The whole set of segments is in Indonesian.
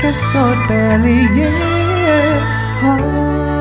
Hotelier podcast Hotelier ah. La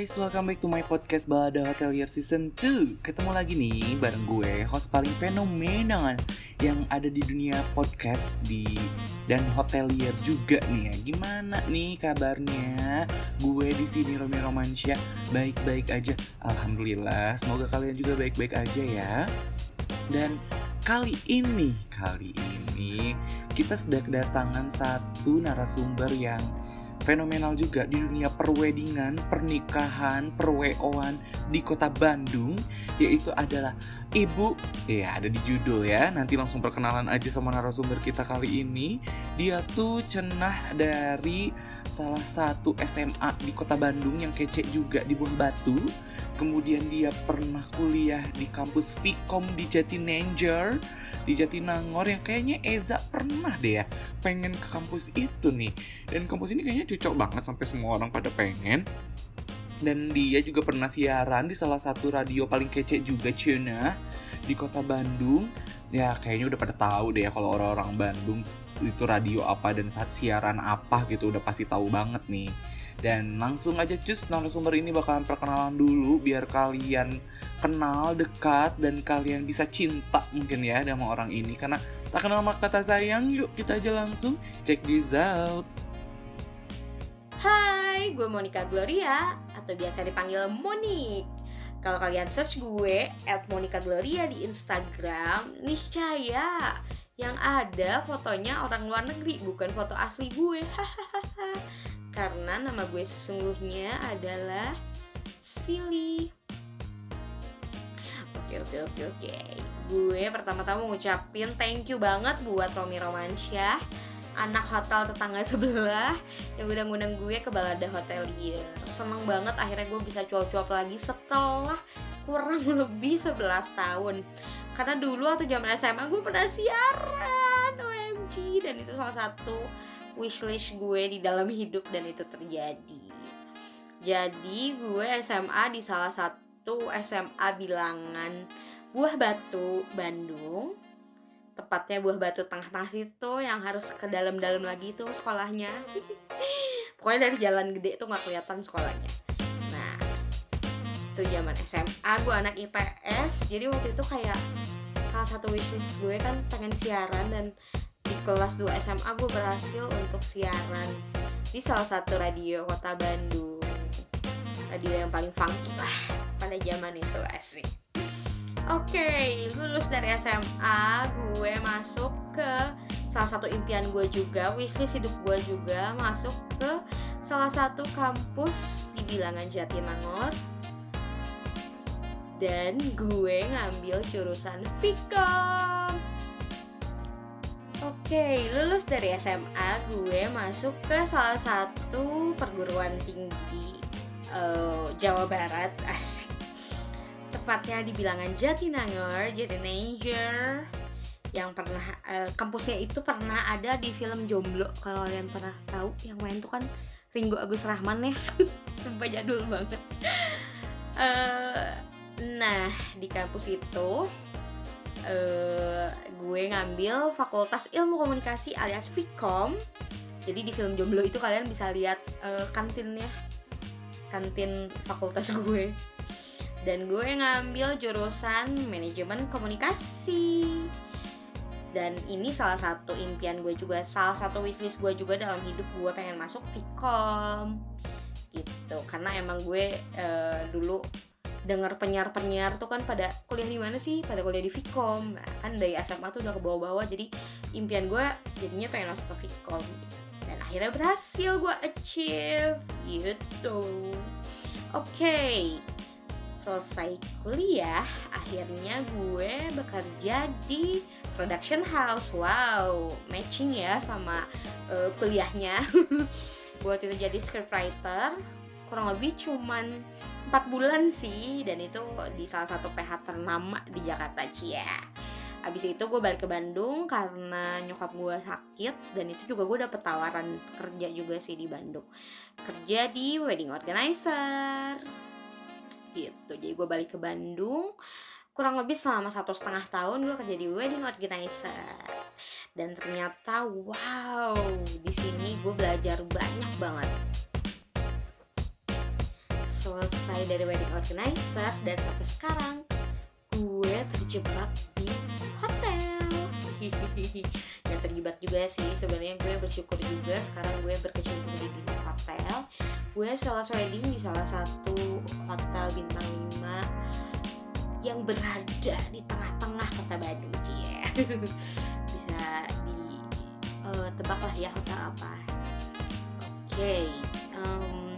guys, welcome back to my podcast Balada Hotelier Season 2 Ketemu lagi nih bareng gue, host paling fenomenal Yang ada di dunia podcast di dan hotelier juga nih ya. Gimana nih kabarnya? Gue di sini Romi Romansyah Baik-baik aja, Alhamdulillah Semoga kalian juga baik-baik aja ya. Dan kali ini, kali ini Kita sudah kedatangan satu narasumber yang fenomenal juga di dunia perwedingan, pernikahan, perweoan di kota Bandung yaitu adalah Ibu ya ada di judul ya. Nanti langsung perkenalan aja sama narasumber kita kali ini. Dia tuh cenah dari salah satu SMA di kota Bandung yang kece juga di Buah Batu. Kemudian dia pernah kuliah di kampus Vkom di Jatinangor di Jatinangor yang kayaknya Eza pernah deh ya pengen ke kampus itu nih. Dan kampus ini kayaknya cocok banget sampai semua orang pada pengen. Dan dia juga pernah siaran di salah satu radio paling kece juga Cina di kota Bandung. Ya kayaknya udah pada tahu deh ya kalau orang-orang Bandung itu radio apa dan saat siaran apa gitu udah pasti tahu banget nih dan langsung aja cus narasumber ini bakalan perkenalan dulu biar kalian kenal dekat dan kalian bisa cinta mungkin ya sama orang ini karena tak kenal maka kata sayang yuk kita aja langsung check this out Hai, gue Monica Gloria atau biasa dipanggil Monik. Kalau kalian search gue at Monica Gloria di Instagram, niscaya yang ada fotonya orang luar negeri bukan foto asli gue. Hahaha. Karena nama gue sesungguhnya adalah Silly. Oke oke oke oke. Gue pertama-tama ngucapin thank you banget buat Romi Romansyah anak hotel tetangga sebelah yang udah ngundang gue ke balada hotelier seneng banget akhirnya gue bisa cuap-cuap lagi setelah kurang lebih 11 tahun karena dulu waktu zaman SMA gue pernah siaran OMG dan itu salah satu wishlist gue di dalam hidup dan itu terjadi. Jadi gue SMA di salah satu SMA bilangan Buah Batu Bandung. Tepatnya buah batu tengah-tengah situ yang harus ke dalam-dalam lagi tuh sekolahnya. Pokoknya dari jalan gede tuh nggak kelihatan sekolahnya. Nah itu zaman SMA gue anak IPS jadi waktu itu kayak salah satu wishlist gue kan pengen siaran dan kelas 2 SMA gue berhasil untuk siaran di salah satu radio kota Bandung radio yang paling funky lah pada zaman itu asik Oke, lulus dari SMA, gue masuk ke salah satu impian gue juga, wishlist hidup gue juga masuk ke salah satu kampus di bilangan Jatinangor. Dan gue ngambil jurusan Vkom. Oke, lulus dari SMA, gue masuk ke salah satu perguruan tinggi eh, Jawa Barat, asik. Tepatnya di bilangan Jatinangor, Jatinangor. Yang pernah eh, kampusnya itu pernah ada di film Jomblo. Kalau kalian pernah tahu yang main tuh kan Ringo Agus Rahman ya. Sumpah jadul banget. Eh, nah di kampus itu eh, gue ngambil Fakultas Ilmu Komunikasi alias Vkom jadi di film Jomblo itu kalian bisa lihat eh, kantinnya. Kantin fakultas gue. Dan gue ngambil jurusan manajemen komunikasi. Dan ini salah satu impian gue juga. Salah satu wishlist gue juga dalam hidup gue pengen masuk Vkom gitu. Karena emang gue eh, dulu dengar penyiar-penyiar tuh kan pada kuliah di mana sih? Pada kuliah di Vkom nah, kan dari SMA tuh udah ke bawah-bawah jadi impian gue jadinya pengen masuk ke Vkom dan akhirnya berhasil gue achieve gitu. Oke selesai kuliah akhirnya gue bekerja di production house. Wow matching ya sama uh, kuliahnya. Gue itu jadi scriptwriter kurang lebih cuman 4 bulan sih dan itu di salah satu PH ternama di Jakarta Cia Abis itu gue balik ke Bandung karena nyokap gue sakit dan itu juga gue dapet tawaran kerja juga sih di Bandung. Kerja di wedding organizer. Gitu jadi gue balik ke Bandung. Kurang lebih selama satu setengah tahun gue kerja di wedding organizer. Dan ternyata wow di sini gue belajar banyak banget selesai dari wedding organizer dan sampai sekarang gue terjebak di hotel. Yang terjebak juga sih sebenarnya gue bersyukur juga sekarang gue berkecimpung di dunia hotel. Gue sales wedding di salah satu hotel bintang 5 yang berada di tengah-tengah kota Bandung cie. Bisa di uh, tebak lah ya hotel apa. Oke okay, um,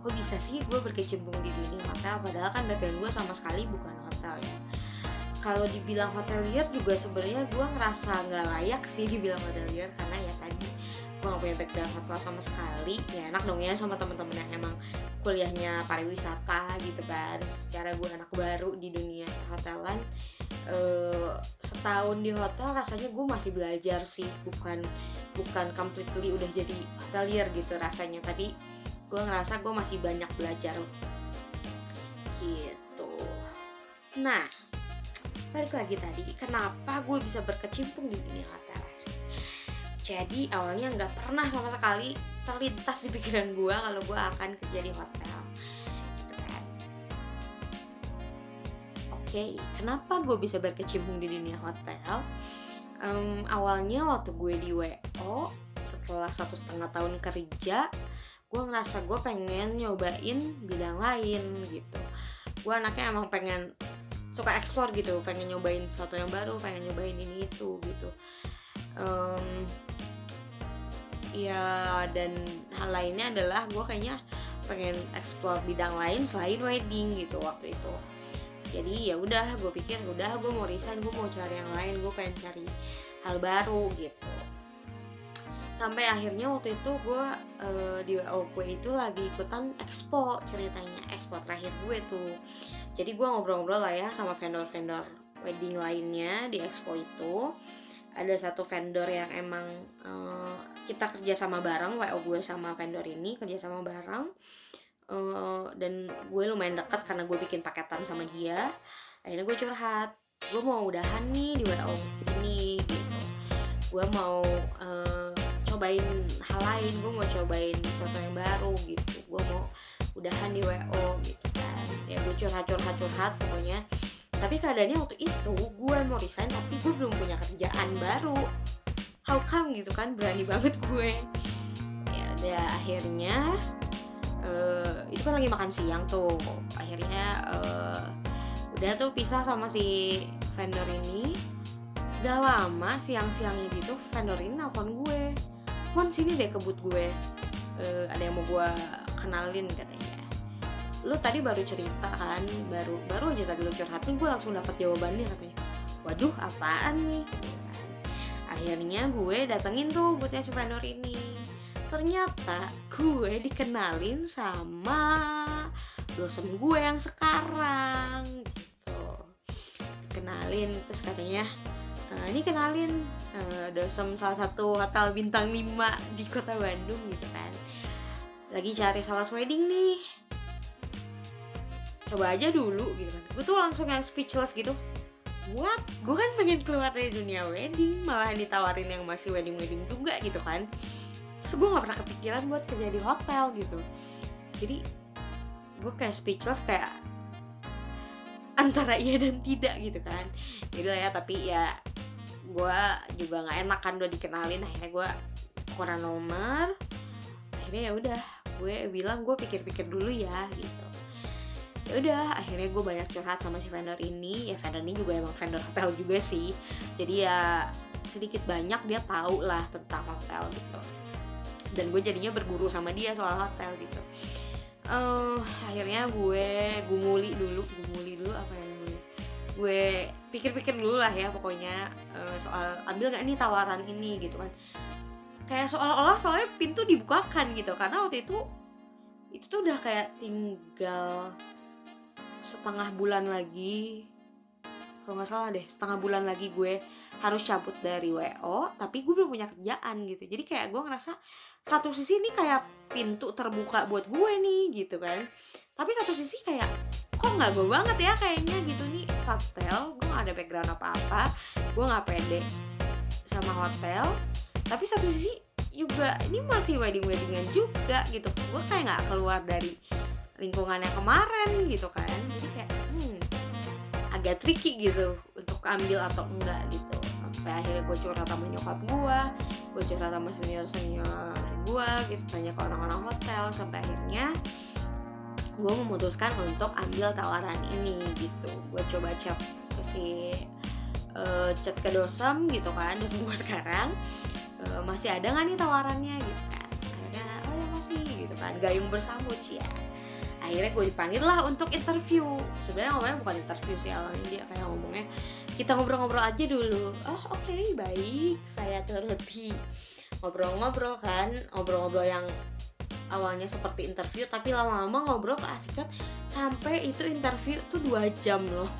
kok bisa sih gue berkecimpung di dunia hotel? Padahal kan background gue sama sekali bukan hotel ya. Kalau dibilang hotelier juga sebenarnya gue ngerasa nggak layak sih dibilang hotelier karena ya tadi gue gak punya background hotel sama sekali. Ya enak dong ya sama temen-temen yang emang kuliahnya pariwisata gitu kan. Secara gue anak baru di dunia hotelan uh, setahun di hotel rasanya gue masih belajar sih. Bukan bukan completely udah jadi hotelier gitu rasanya. Tapi gue ngerasa gue masih banyak belajar. Gitu. Nah balik lagi tadi kenapa gue bisa berkecimpung di dunia hotel? Jadi awalnya nggak pernah sama sekali terlintas di pikiran gue kalau gue akan kerja di hotel. Gitu kan. Oke kenapa gue bisa berkecimpung di dunia hotel? Um, awalnya waktu gue di wo setelah satu setengah tahun kerja gue ngerasa gue pengen nyobain bidang lain gitu. Gue anaknya emang pengen suka explore gitu pengen nyobain sesuatu yang baru pengen nyobain ini itu gitu. Um, ya dan hal lainnya adalah gue kayaknya pengen explore bidang lain selain wedding gitu waktu itu. Jadi ya udah gue pikir udah gue mau resign gue mau cari yang lain gue pengen cari hal baru gitu sampai akhirnya waktu itu gue uh, di WOP itu lagi ikutan expo ceritanya expo terakhir gue tuh. Jadi gue ngobrol-ngobrol lah ya sama vendor-vendor wedding lainnya di expo itu. Ada satu vendor yang emang uh, kita kerja sama bareng WO gue sama vendor ini kerja sama bareng. Uh, dan gue lumayan dekat karena gue bikin paketan sama dia. Akhirnya gue curhat gue mau udahan nih di WO ini gitu. Gue mau uh, cobain hal lain gue mau cobain sesuatu yang baru gitu. Gue mau udahan di WO gitu kan. Ya gue curhat curhat curhat pokoknya. Tapi keadaannya waktu itu gue mau resign tapi gue belum punya kerjaan baru. How come gitu kan berani banget gue. Ya udah akhirnya uh, itu kan lagi makan siang tuh. Akhirnya uh, udah tuh pisah sama si vendor ini. Gak lama siang-siangnya gitu vendor ini nelfon gue Mon sini deh kebut gue. Uh, ada yang mau gue kenalin katanya. Lu tadi baru cerita kan? Baru baru aja tadi lu curhat gue langsung dapat jawabannya katanya. Waduh apaan nih? Akhirnya gue datengin tuh buatnya si vendor ini. Ternyata gue dikenalin sama dosen gue yang sekarang gitu. Kenalin terus katanya e, ini kenalin uh, dosen salah satu hotel bintang 5 di kota Bandung gitu kan. Lagi cari salas wedding nih. Coba aja dulu gitu kan. Gue tuh langsung yang speechless gitu. What? Gue kan pengen keluar dari dunia wedding malah ditawarin yang masih wedding wedding juga gitu kan. Terus gue nggak pernah kepikiran buat kerja di hotel gitu. Jadi gue kayak speechless kayak antara iya dan tidak gitu kan. Jadi lah ya tapi ya gue juga nggak enak kan udah dikenalin akhirnya gue kurang nomor. Akhirnya ya udah gue bilang gue pikir-pikir dulu ya gitu. Ya udah akhirnya gue banyak curhat sama si vendor ini. Ya vendor ini juga emang vendor hotel juga sih. Jadi ya sedikit banyak dia tahu lah tentang hotel gitu. Dan gue jadinya berguru sama dia soal hotel gitu. Uh, akhirnya gue gumuli dulu gumuli dulu apa ya gue pikir-pikir dulu lah ya pokoknya eh, soal ambil nggak nih tawaran ini gitu kan. Kayak seolah-olah soalnya pintu dibukakan gitu karena waktu itu itu tuh udah kayak tinggal setengah bulan lagi kalau nggak salah deh setengah bulan lagi gue harus cabut dari WO tapi gue belum punya kerjaan gitu. Jadi kayak gue ngerasa satu sisi ini kayak pintu terbuka buat gue nih gitu kan. Tapi satu sisi kayak kok nggak gue banget ya kayaknya gitu nih. Hotel gue gak ada background apa-apa. Gue nggak pede sama hotel. Tapi satu sisi juga ini masih wedding weddingan juga gitu. Gue kayak nggak keluar dari lingkungannya kemarin gitu kan. Jadi kayak hmm, agak tricky gitu untuk ambil atau enggak gitu. Sampai akhirnya gue curhat sama nyokap gue gue curhat sama senior senior gue gitu tanya ke orang-orang hotel sampai akhirnya gue memutuskan untuk ambil tawaran ini gitu. Gue coba chat ke si eh, chat ke dosem gitu kan dosem gue sekarang. Eh, masih ada nggak nih tawarannya gitu kan. Akhirnya oh ya masih gitu kan. Gayung bersambut ya. Akhirnya gue dipanggil lah untuk interview. Sebenarnya ngomongnya bukan interview sih awalnya dia kayak ngomongnya kita ngobrol-ngobrol aja dulu. Oh oke baik. Saya turuti ngobrol-ngobrol kan ngobrol-ngobrol yang awalnya seperti interview tapi lama-lama ngobrol keasikan sampai itu interview tuh dua jam loh.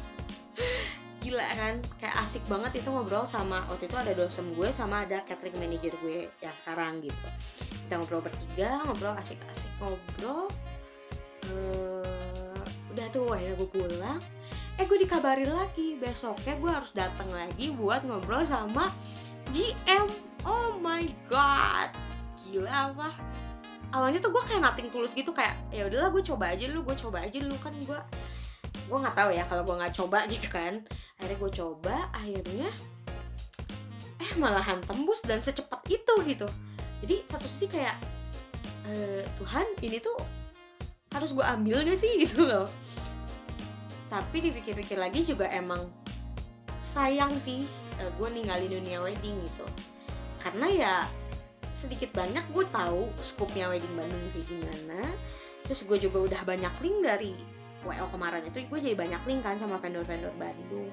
Gila kan kayak asik banget itu ngobrol sama waktu itu ada dosen gue sama ada catering manager gue yang sekarang gitu. Kita ngobrol bertiga ngobrol asik-asik ngobrol. Eh, udah tuh akhirnya gue pulang. Eh gue dikabarin lagi besoknya gue harus datang lagi buat ngobrol sama GM oh my god. Gila apa? Awalnya tuh gue kayak nothing tulus gitu kayak ya udahlah gue coba aja dulu gue coba aja dulu. Kan gue gue nggak tahu ya kalau gue nggak coba gitu kan. Akhirnya gue coba akhirnya eh malahan tembus dan secepat itu gitu. Jadi satu sisi kayak eh, Tuhan ini tuh harus gue ambil gak sih? Gitu loh. Tapi dipikir-pikir lagi juga emang sayang sih eh, gue ninggalin dunia wedding gitu karena ya sedikit banyak gue tahu skupnya wedding Bandung kayak gimana. Terus gue juga udah banyak link dari WO kemarin itu gue jadi banyak link kan sama vendor-vendor Bandung.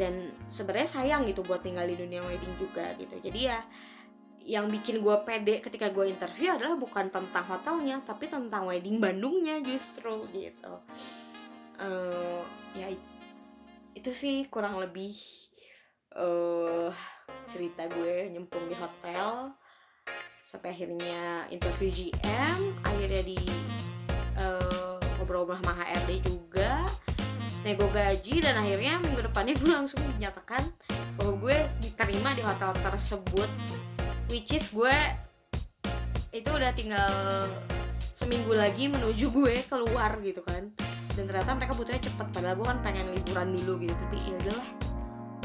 Dan sebenarnya sayang gitu buat tinggal di dunia wedding juga gitu. Jadi ya yang bikin gue pede ketika gue interview adalah bukan tentang hotelnya tapi tentang wedding Bandungnya justru gitu. Eh, ya it- itu sih kurang lebih eh cerita gue nyemplung di hotel sampai akhirnya interview GM akhirnya di eh, ngobrol sama HRD juga nego gaji dan akhirnya minggu depannya gue langsung dinyatakan bahwa gue diterima di hotel tersebut which is gue itu udah tinggal seminggu lagi menuju gue keluar gitu kan. Dan ternyata mereka butuhnya cepet padahal gue kan pengen liburan dulu gitu tapi ya udahlah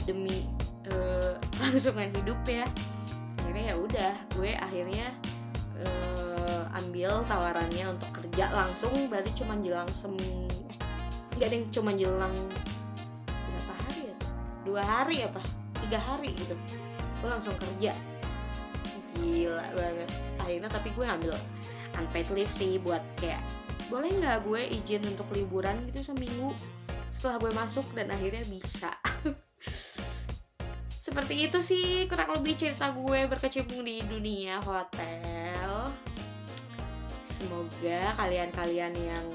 demi eh, langsungan hidup ya. Akhirnya ya udah gue akhirnya eh, ambil tawarannya untuk kerja langsung berarti cuma jelang sem eh, nggak deh cuma jelang berapa hari ya dua hari apa? Tiga hari gitu. Gue langsung kerja. Gila banget. Akhirnya tapi gue ngambil unpaid leave sih buat kayak boleh nggak gue izin untuk liburan gitu seminggu? Setelah gue masuk dan akhirnya bisa seperti itu sih kurang lebih cerita gue berkecimpung di dunia hotel semoga kalian-kalian yang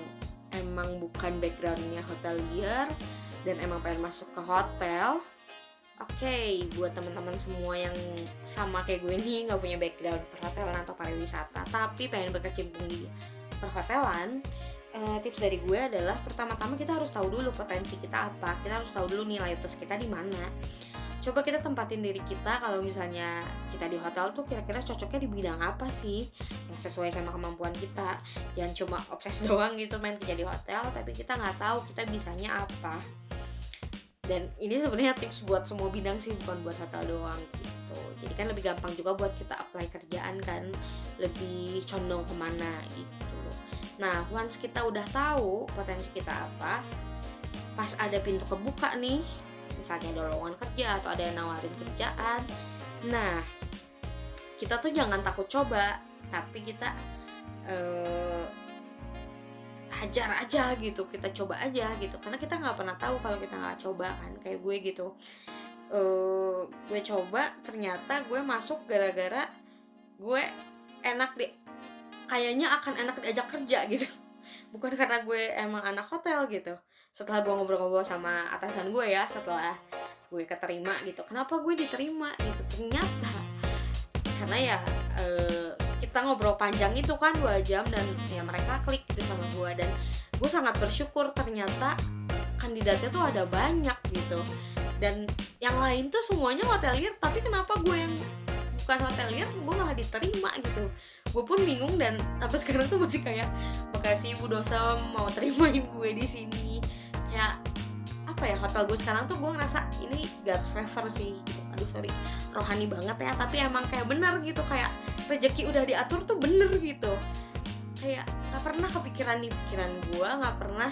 emang bukan backgroundnya hotelier dan emang pengen masuk ke hotel Oke, buat teman-teman semua yang sama kayak gue nih nggak punya background perhotelan atau pariwisata, tapi pengen berkecimpung di perhotelan, eh, tips dari gue adalah pertama-tama kita harus tahu dulu potensi kita apa, kita harus tahu dulu nilai plus kita di mana. Coba kita tempatin diri kita kalau misalnya kita di hotel tuh kira-kira cocoknya di bidang apa sih yang sesuai sama kemampuan kita. Jangan cuma obses doang gitu main kerja di hotel, tapi kita nggak tahu kita bisanya apa. Dan ini sebenarnya tips buat semua bidang sih bukan buat hotel doang gitu. Jadi kan lebih gampang juga buat kita apply kerjaan kan lebih condong ke mana gitu. Nah once kita udah tahu potensi kita apa pas ada pintu kebuka nih misalnya ada lowongan kerja atau ada yang nawarin kerjaan. Nah kita tuh jangan takut coba tapi kita eh, hajar aja gitu kita coba aja gitu. Karena kita nggak pernah tahu kalau kita nggak coba kan kayak gue gitu. Eh, gue coba ternyata gue masuk gara-gara gue enak di kayaknya akan enak diajak kerja gitu. Bukan karena gue emang anak hotel gitu setelah gue ngobrol-ngobrol sama atasan gue ya setelah gue keterima gitu kenapa gue diterima? Gitu. Ternyata karena ya eh, kita ngobrol panjang itu kan dua jam dan ya mereka klik gitu sama gue dan gue sangat bersyukur ternyata kandidatnya tuh ada banyak gitu. Dan yang lain tuh semuanya hotelier tapi kenapa gue yang bukan hotelier gue malah diterima gitu. Gue pun bingung dan sampai sekarang tuh masih kayak makasih ibu dosa mau terimain gue di sini kayak apa ya hotel gue sekarang tuh gue ngerasa ini God's favor sih gitu. aduh sorry rohani banget ya. Tapi emang kayak benar gitu kayak rezeki udah diatur tuh bener gitu. Kayak nggak pernah kepikiran di pikiran gue nggak pernah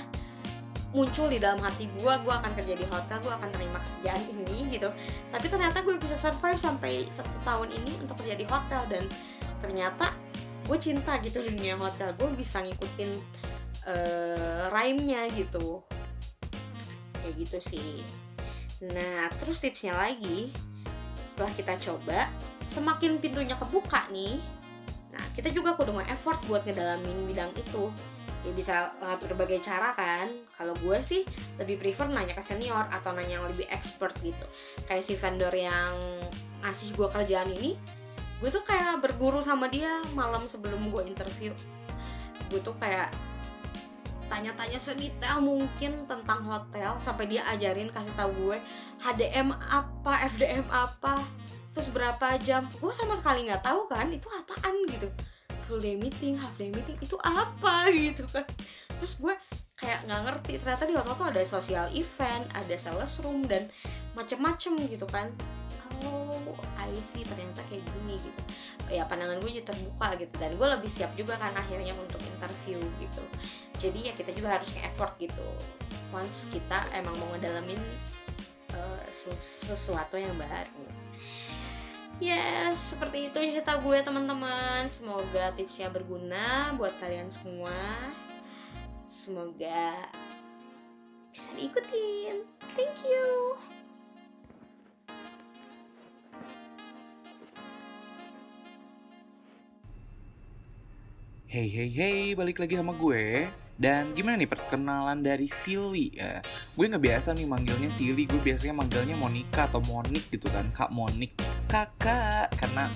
muncul di dalam hati gue gue akan kerja di hotel gue akan terima kerjaan ini gitu. Tapi ternyata gue bisa survive sampai satu tahun ini untuk kerja di hotel. Dan ternyata gue cinta gitu dunia hotel. Gue bisa ngikutin eh rhyme-nya gitu kayak gitu sih. Nah terus tipsnya lagi setelah kita coba semakin pintunya kebuka nih. Nah kita juga kudu nge-effort buat ngedalamin bidang itu. Ya bisa lewat berbagai cara kan. Kalau gue sih lebih prefer nanya ke senior atau nanya yang lebih expert gitu. Kayak si vendor yang ngasih gue kerjaan ini gue tuh kayak berguru sama dia malam sebelum gue interview. Gue tuh kayak tanya-tanya sedetail mungkin tentang hotel sampai dia ajarin kasih tahu gue HDM apa FDM apa terus berapa jam. Gue sama sekali nggak tahu kan itu apaan gitu. Full day meeting half day meeting itu apa gitu kan. Terus gue kayak nggak ngerti. Ternyata di hotel tuh ada social event ada sales room dan macem-macem gitu kan. Oh I see ternyata kayak gini gitu. Ya pandangan gue jadi terbuka gitu. Dan gue lebih siap juga kan akhirnya untuk interview gitu. Jadi ya kita juga harus nge-effort gitu. Once kita emang mau ngedalamin sesu- sesuatu yang baru. Yes, seperti itu cerita gue teman-teman. Semoga tipsnya berguna buat kalian semua. Semoga bisa diikutin. Thank you. Hey hey hey, balik lagi sama gue. Dan gimana nih perkenalan dari Silly ya? Gue nggak biasa nih manggilnya Silly, gue biasanya manggilnya Monica atau Monik gitu kan, Kak Monik, kakak. Karena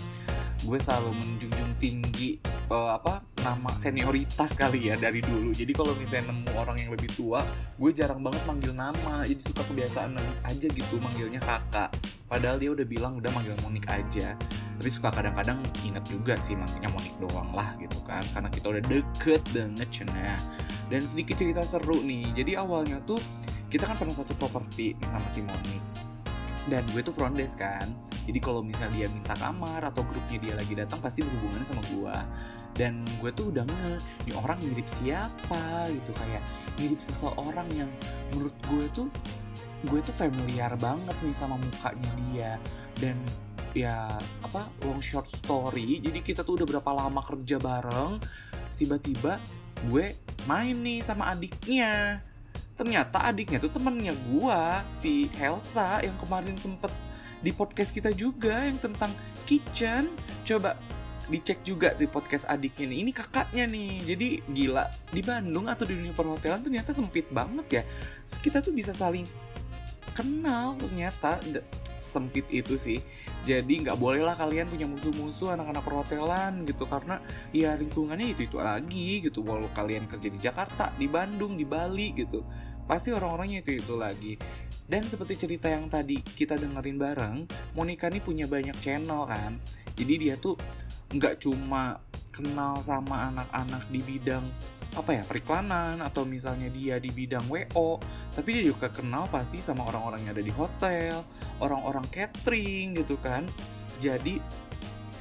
gue selalu menjunjung tinggi eh, apa nama senioritas kali ya dari dulu. Jadi kalau misalnya nemu orang yang lebih tua, gue jarang banget manggil nama. Jadi suka kebiasaan aja gitu manggilnya kakak. Padahal dia udah bilang udah manggil Monik aja tapi suka kadang-kadang inget juga sih manggilnya Monik doang lah gitu kan karena kita udah deket banget cina dan sedikit cerita seru nih jadi awalnya tuh kita kan pernah satu properti sama si Monik dan gue tuh front desk kan. Jadi kalau misalnya dia minta kamar atau grupnya dia lagi datang pasti berhubungan sama gue dan gue tuh udah nge ini orang mirip siapa gitu. Kayak mirip seseorang yang menurut gue tuh gue tuh familiar banget nih sama mukanya dia. Dan ya apa long short story. Jadi kita tuh udah berapa lama kerja bareng tiba-tiba gue main nih sama adiknya ternyata adiknya tuh temennya gua si Elsa yang kemarin sempet di podcast kita juga yang tentang kitchen. Coba dicek juga di podcast adiknya nih. Ini kakaknya nih. Jadi gila di Bandung atau di dunia perhotelan ternyata sempit banget ya. Kita tuh bisa saling kenal ternyata D- sempit itu sih. Jadi nggak boleh lah kalian punya musuh-musuh anak-anak perhotelan gitu. Karena ya lingkungannya itu itu lagi gitu. Walau kalian kerja di Jakarta di Bandung di Bali gitu pasti orang-orangnya itu itu lagi. Dan seperti cerita yang tadi kita dengerin bareng Monica nih punya banyak channel kan. Jadi dia tuh nggak cuma kenal sama anak-anak di bidang apa ya periklanan atau misalnya dia di bidang WO tapi dia juga kenal pasti sama orang-orang yang ada di hotel orang-orang catering gitu kan. Jadi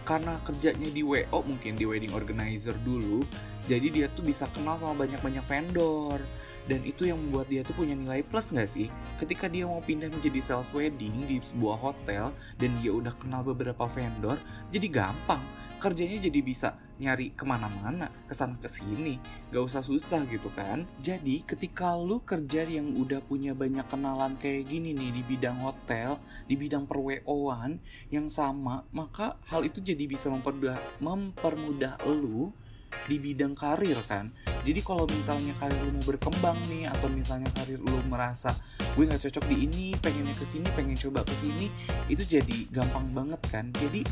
karena kerjanya di WO mungkin di wedding organizer dulu jadi dia tuh bisa kenal sama banyak-banyak vendor. Dan itu yang membuat dia tuh punya nilai plus nggak sih? Ketika dia mau pindah menjadi sales wedding di sebuah hotel dan dia udah kenal beberapa vendor jadi gampang. Kerjanya jadi bisa nyari ke mana-mana ke sana ke sini gak usah susah gitu kan. Jadi ketika lu kerja yang udah punya banyak kenalan kayak gini nih di bidang hotel di bidang perweoan yang sama maka hal itu jadi bisa mempermudah mempermudah lu di bidang karir kan. Jadi kalau misalnya karir lu mau berkembang nih atau misalnya karir lu merasa gue nggak cocok di ini pengennya ke sini pengen coba ke sini itu jadi gampang banget kan. Jadi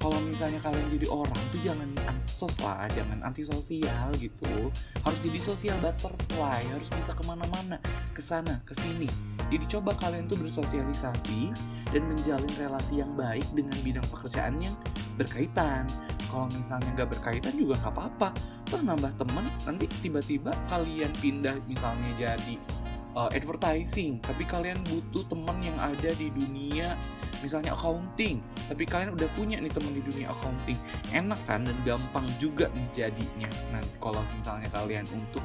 kalau misalnya kalian jadi orang tuh jangan ansos lah jangan antisosial gitu. Harus jadi sosial butterfly harus bisa ke mana-mana ke sana ke sini jadi coba kalian tuh bersosialisasi dan menjalin relasi yang baik dengan bidang pekerjaan yang berkaitan. Kalau misalnya nggak berkaitan juga nggak apa-apa. Tuh nambah temen nanti tiba-tiba kalian pindah misalnya jadi uh, advertising tapi kalian butuh teman yang ada di dunia misalnya accounting. Tapi kalian udah punya nih teman di dunia accounting. Enak kan dan gampang juga nih jadinya. Nanti kalau misalnya kalian untuk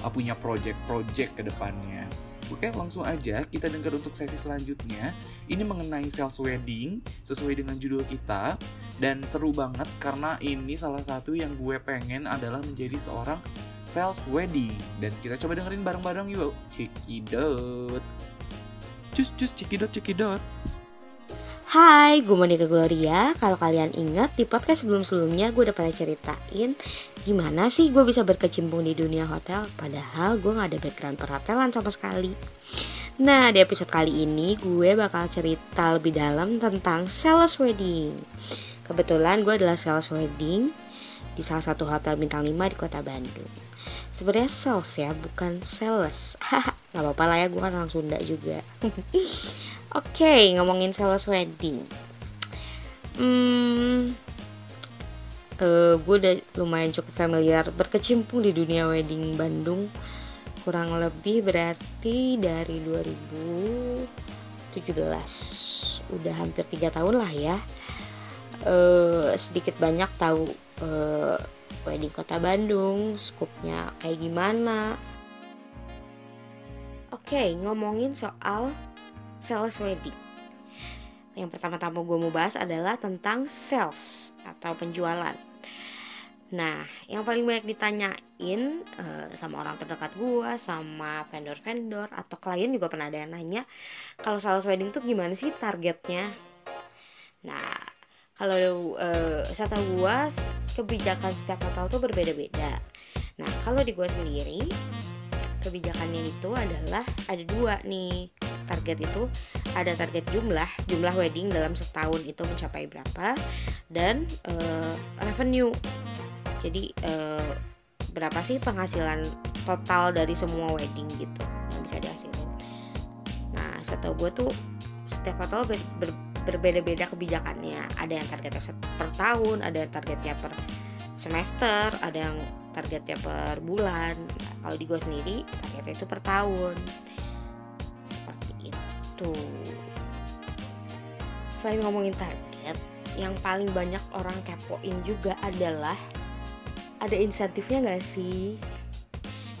uh, punya project-project ke depannya Oke langsung aja kita dengar untuk sesi selanjutnya. Ini mengenai sales wedding sesuai dengan judul kita Dan seru banget karena ini salah satu yang gue pengen adalah menjadi seorang sales wedding. Dan kita coba dengerin bareng-bareng yuk. Cekidot Cus cus cekidot cekidot Hai, gue Monica Gloria. Kalau kalian ingat di podcast sebelum-sebelumnya gue udah pernah ceritain gimana sih gue bisa berkecimpung di dunia hotel padahal gue gak ada background perhotelan sama sekali. Nah, di episode kali ini gue bakal cerita lebih dalam tentang sales wedding. Kebetulan gue adalah sales wedding di salah satu hotel bintang 5 di kota Bandung. Sebenarnya sales ya, bukan sales. Gak apa-apa lah ya, gue kan orang Sunda juga. Oke, ngomongin sales wedding. Hmm, uh, gue udah lumayan cukup familiar. Berkecimpung di dunia wedding Bandung kurang lebih berarti dari 2017 udah hampir tiga tahun lah ya. Uh, sedikit banyak tahu uh, wedding kota Bandung skupnya kayak gimana. Oke ngomongin soal sales wedding. Yang pertama-tama gue mau bahas adalah tentang sales atau penjualan. Nah, yang paling banyak ditanyain uh, sama orang terdekat gue, sama vendor-vendor atau klien juga pernah ada yang nanya, kalau sales wedding tuh gimana sih targetnya? Nah, kalau uh, saya tahu gue, kebijakan setiap hotel tuh berbeda-beda. Nah, kalau di gue sendiri, kebijakannya itu adalah ada dua nih target itu ada target jumlah jumlah wedding dalam setahun itu mencapai berapa dan uh, revenue. Jadi uh, berapa sih penghasilan total dari semua wedding gitu yang bisa dihasilin. Nah setahu gue tuh setiap hotel ber, ber, berbeda-beda kebijakannya. Ada yang targetnya per tahun ada yang targetnya per semester ada yang targetnya per bulan. Kalau di gue sendiri targetnya itu per tahun seperti itu selain ngomongin target yang paling banyak orang kepoin juga adalah ada insentifnya gak sih?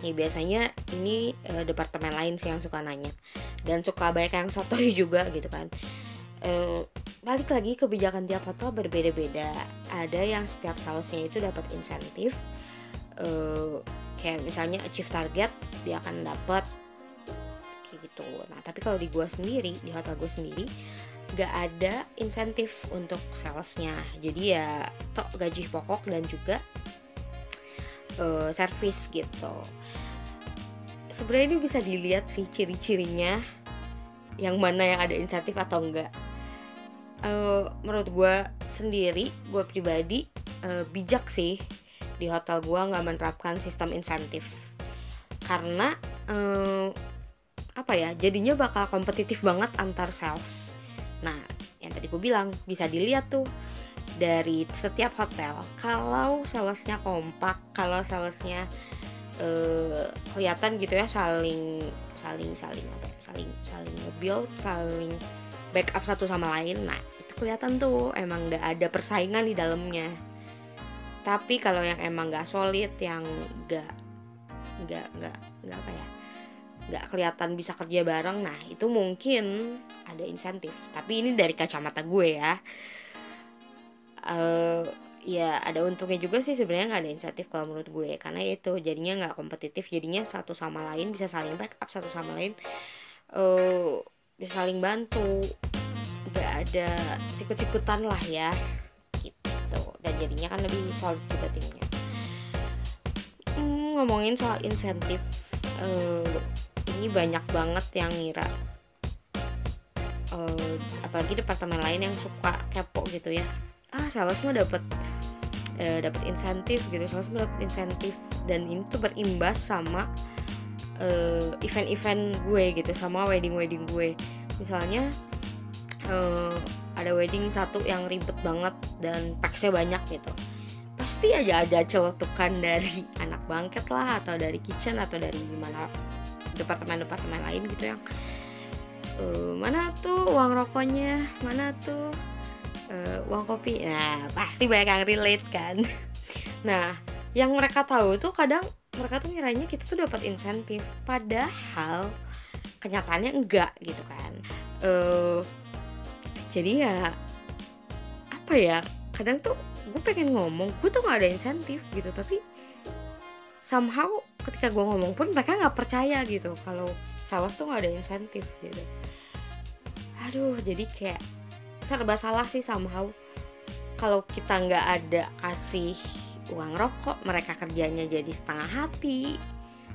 Nih biasanya ini e, departemen lain sih yang suka nanya. Dan suka banyak yang sotoy juga gitu kan. E, balik lagi kebijakan tiap hotel berbeda-beda. Ada yang setiap salesnya itu dapat insentif uh, kayak misalnya achieve target dia akan dapat gitu. Nah tapi kalau di gua sendiri di hotel gue sendiri gak ada insentif untuk salesnya. Jadi ya tok gaji pokok dan juga uh, service gitu. Sebenarnya ini bisa dilihat sih ciri-cirinya yang mana yang ada insentif atau enggak uh, menurut gue sendiri gue pribadi uh, bijak sih di hotel gue nggak menerapkan sistem insentif. Karena uh, apa ya jadinya bakal kompetitif banget antar sales. Nah yang tadi gue bilang bisa dilihat tuh dari setiap hotel kalau salesnya kompak kalau salesnya uh, kelihatan gitu ya saling saling saling apa ya, saling saling nge-build saling backup satu sama lain nah itu kelihatan tuh emang gak ada persaingan di dalamnya. Tapi kalau yang emang gak solid yang gak nggak nggak nggak apa ya nggak kelihatan bisa kerja bareng nah itu mungkin ada insentif. Tapi ini dari kacamata gue ya. Eh ya ada untungnya juga sih sebenarnya nggak ada insentif kalau menurut gue. Karena itu jadinya nggak kompetitif jadinya satu sama lain bisa saling backup satu sama lain. Eh bisa saling bantu. Nggak ada sikut-sikutan lah ya gitu. Dan jadinya kan lebih solid juga timnya. Hmm, ngomongin soal insentif eh, ini banyak banget yang ngira eh, apalagi departemen lain yang suka kepo gitu ya. Ah sales mah dapat eh, dapat insentif gitu sales dapat insentif. Dan ini tuh berimbas sama eh, event-event gue gitu sama wedding-wedding gue. Misalnya eh, ada wedding satu yang ribet banget dan packsnya banyak gitu. Pasti aja ada celetukan dari anak bangket lah atau dari kitchen atau dari mana departemen-departemen lain gitu yang "Eh, mana tuh uang rokoknya? Mana tuh eh, uang kopi? Nah pasti banyak yang relate kan. Nah yang mereka tahu tuh kadang mereka tuh ngiranya kita tuh dapat insentif padahal kenyataannya enggak gitu kan. Eh jadi ya apa ya kadang tuh gue pengen ngomong gue tuh nggak ada insentif gitu tapi somehow ketika gue ngomong pun mereka nggak percaya gitu. Kalau sales tuh nggak ada insentif gitu. Aduh jadi kayak serba salah sih somehow. Kalau kita nggak ada kasih uang rokok mereka kerjanya jadi setengah hati.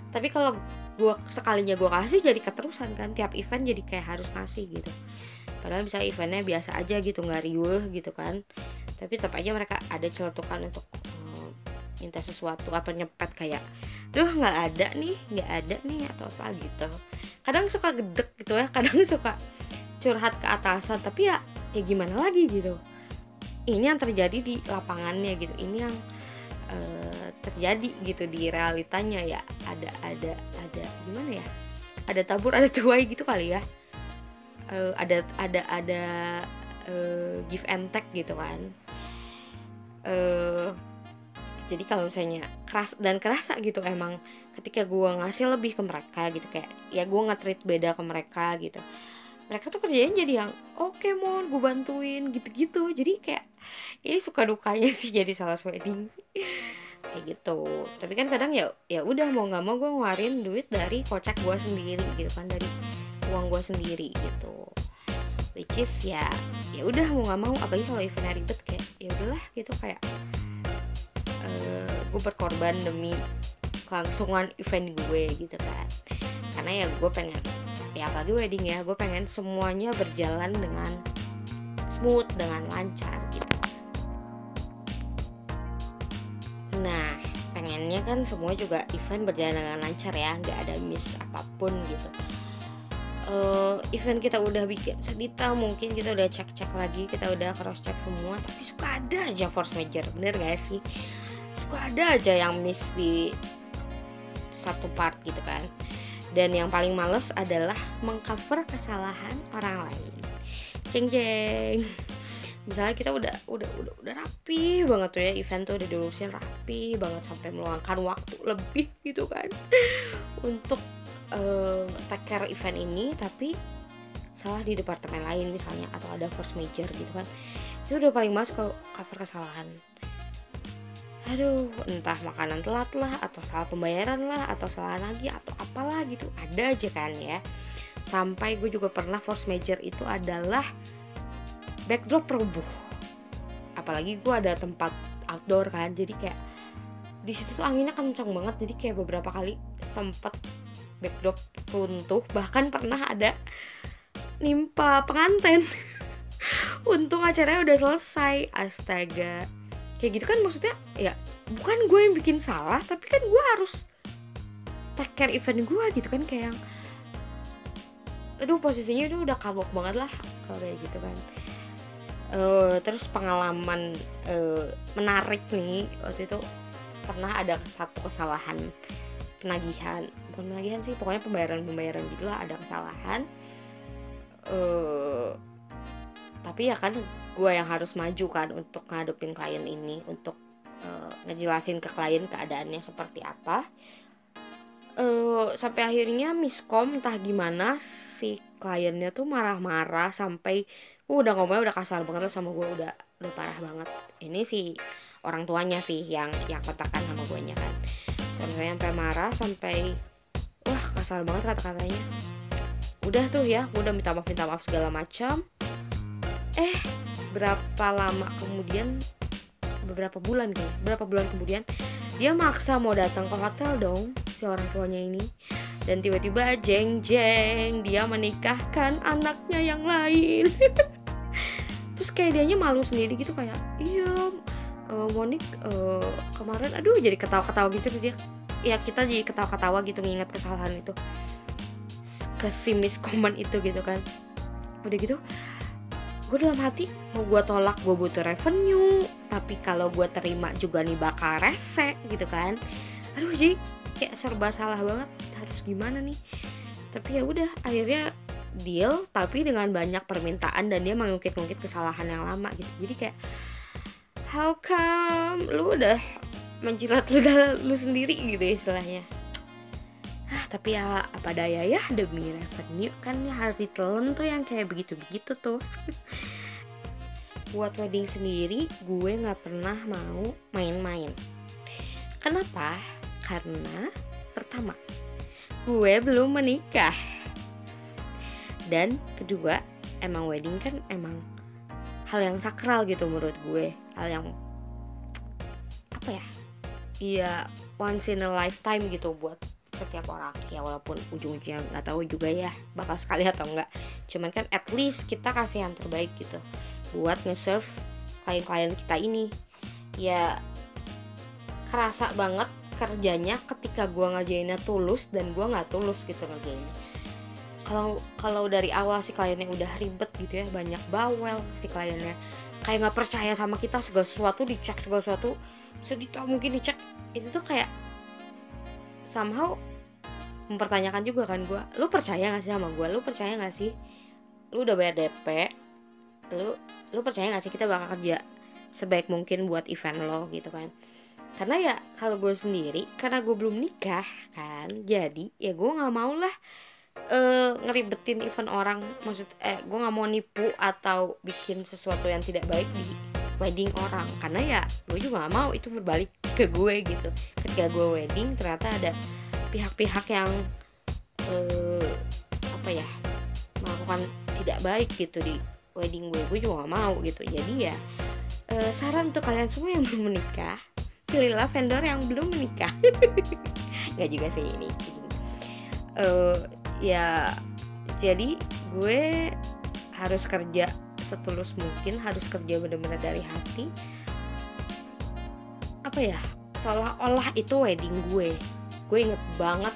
Tapi kalau gue sekalinya gue kasih jadi keterusan kan. Tiap event jadi kayak harus ngasih gitu. Padahal bisa eventnya biasa aja gitu nggak riuh gitu kan. Tapi tetap aja mereka ada celetukan untuk minta sesuatu apa nyepet kayak duh nggak ada nih nggak ada nih atau apa gitu. Kadang suka gedek gitu ya kadang suka curhat ke atasan tapi ya ya gimana lagi gitu. Ini yang terjadi di lapangannya gitu ini yang eh, terjadi gitu di realitanya ya. Ada ada ada gimana ya? Ada tabur ada tuai gitu kali ya. Eh, ada ada ada eh, give and take gitu kan jadi kalau misalnya keras dan kerasa gitu emang ketika gue ngasih lebih ke mereka gitu kayak ya gue nge-treat beda ke mereka gitu. Mereka tuh kerjanya jadi yang oke mon gue bantuin gitu-gitu. Jadi kayak ini suka dukanya sih jadi salah wedding kayak gitu. Tapi kan kadang ya ya udah mau nggak mau gue ngeluarin duit dari kocek gue sendiri gitu kan dari uang gue sendiri gitu. Which is ya ya udah mau nggak mau apalagi kalau eventnya ribet kayak ya udahlah gitu kayak gue berkorban demi kelangsungan event gue gitu kan. Karena ya gue pengen ya apalagi wedding ya gue pengen semuanya berjalan dengan smooth dengan lancar gitu. Nah pengennya kan semua juga event berjalan dengan lancar ya nggak ada miss apa pun gitu. Eh, event kita udah bikin sedita mungkin kita udah cek-cek lagi kita udah cross check semua tapi suka ada aja force major bener gak sih suka ada aja yang miss di satu part gitu kan. Dan yang paling males adalah mengcover kesalahan orang lain. Ceng ceng. Misalnya kita udah udah udah udah rapi banget tuh ya event tuh udah diurusin rapi banget sampai meluangkan waktu lebih gitu kan. Untuk eh take care event ini tapi salah di departemen lain misalnya atau ada force major gitu kan. Itu udah paling mas kalau cover kesalahan aduh entah makanan telat lah atau salah pembayaran lah atau salah lagi atau apalah gitu. Ada aja kan ya. Sampai gue juga pernah force major itu adalah backdrop roboh apalagi gue ada tempat outdoor kan jadi kayak di situ tuh anginnya kencang banget jadi kayak beberapa kali sempet backdrop runtuh. Bahkan pernah ada nimpa penganten untung acaranya udah selesai. Astaga kayak gitu kan maksudnya ya bukan gue yang bikin salah tapi kan gue harus take care event gue gitu kan kayak yang aduh posisinya itu udah kabok banget lah kalau kayak gitu kan. Eh, terus pengalaman eh, menarik nih waktu itu pernah ada satu kesalahan penagihan bukan penagihan sih pokoknya pembayaran pembayaran gitulah ada kesalahan. Eh tapi ya kan gue yang harus maju kan untuk ngadepin klien ini untuk eh, ngejelasin ke klien keadaannya seperti apa. Eh sampai akhirnya miskom entah gimana si kliennya tuh marah-marah sampai uh, udah ngomongnya udah kasar banget lah sama gue udah udah parah banget. Ini si orang tuanya sih yang yang kontakkan sama gue nya kan. Sampai sampai marah sampai wah kasar banget kata-katanya. Udah tuh ya gue udah minta maaf minta maaf segala macam eh berapa lama kemudian beberapa bulan kayaknya berapa bulan kemudian dia maksa mau datang ke hotel dong si orang tuanya ini. Dan tiba-tiba jeng jeng dia menikahkan anaknya yang lain. Terus kayak dianya malu sendiri gitu kayak iya eh, Monik eh, kemarin aduh jadi ketawa-ketawa gitu dia. Ya kita jadi ketawa-ketawa gitu nginget kesalahan itu. Ke si miscommon itu gitu kan. Udah gitu gue dalam hati mau gue tolak gue butuh revenue tapi kalau gue terima juga nih bakal rese gitu kan. Aduh jadi kayak serba salah banget harus gimana nih? Tapi ya udah akhirnya deal tapi dengan banyak permintaan dan dia mengungkit-ungkit kesalahan yang lama gitu. Jadi kayak how come lu udah menjilat ludah lu sendiri gitu istilahnya ah tapi ya apa daya ya demi revenue? Kan ya harus ditelan tuh yang kayak begitu-begitu tuh. Buat wedding sendiri gue nggak pernah mau main-main. Kenapa? Karena pertama gue belum menikah. Dan kedua emang wedding kan emang hal yang sakral gitu menurut gue. Hal yang apa ya? Iya once in a lifetime gitu buat setiap orang. Ya walaupun ujung-ujungnya nggak tahu juga ya bakal sekali atau enggak cuman kan at least kita kasih yang terbaik gitu buat nge-serve klien-klien kita ini. Ya kerasa banget kerjanya ketika gua ngerjainnya tulus dan gua nggak tulus gitu ngerjainnya. Kalau kalau dari awal si kliennya udah ribet gitu ya banyak bawel si kliennya. Kayak nggak percaya sama kita segala sesuatu dicek segala sesuatu sedetail mungkin dicek. Itu tuh kayak somehow mempertanyakan juga kan gue lu percaya gak sih sama gue lu percaya gak sih? Lu udah bayar DP lu lu percaya gak sih kita bakal kerja sebaik mungkin buat event lo? Gitu kan. Karena ya kalau gue sendiri karena gue belum nikah kan jadi ya gue nggak mau lah eh ngeribetin event orang. Maksud eh gue nggak mau nipu atau bikin sesuatu yang tidak baik di wedding orang. Karena ya gue juga gak mau itu berbalik ke gue gitu. Ketika gue wedding ternyata ada pihak-pihak yang eh, apa ya melakukan tidak baik gitu di wedding gue gue juga gak mau gitu. Jadi ya eh, saran untuk kalian semua yang belum menikah pilihlah vendor yang belum menikah. Nggak juga sih ini. Eh, ya jadi gue harus kerja setulus mungkin harus kerja benar-benar dari hati. Apa ya? Seolah-olah itu wedding gue. Gue inget banget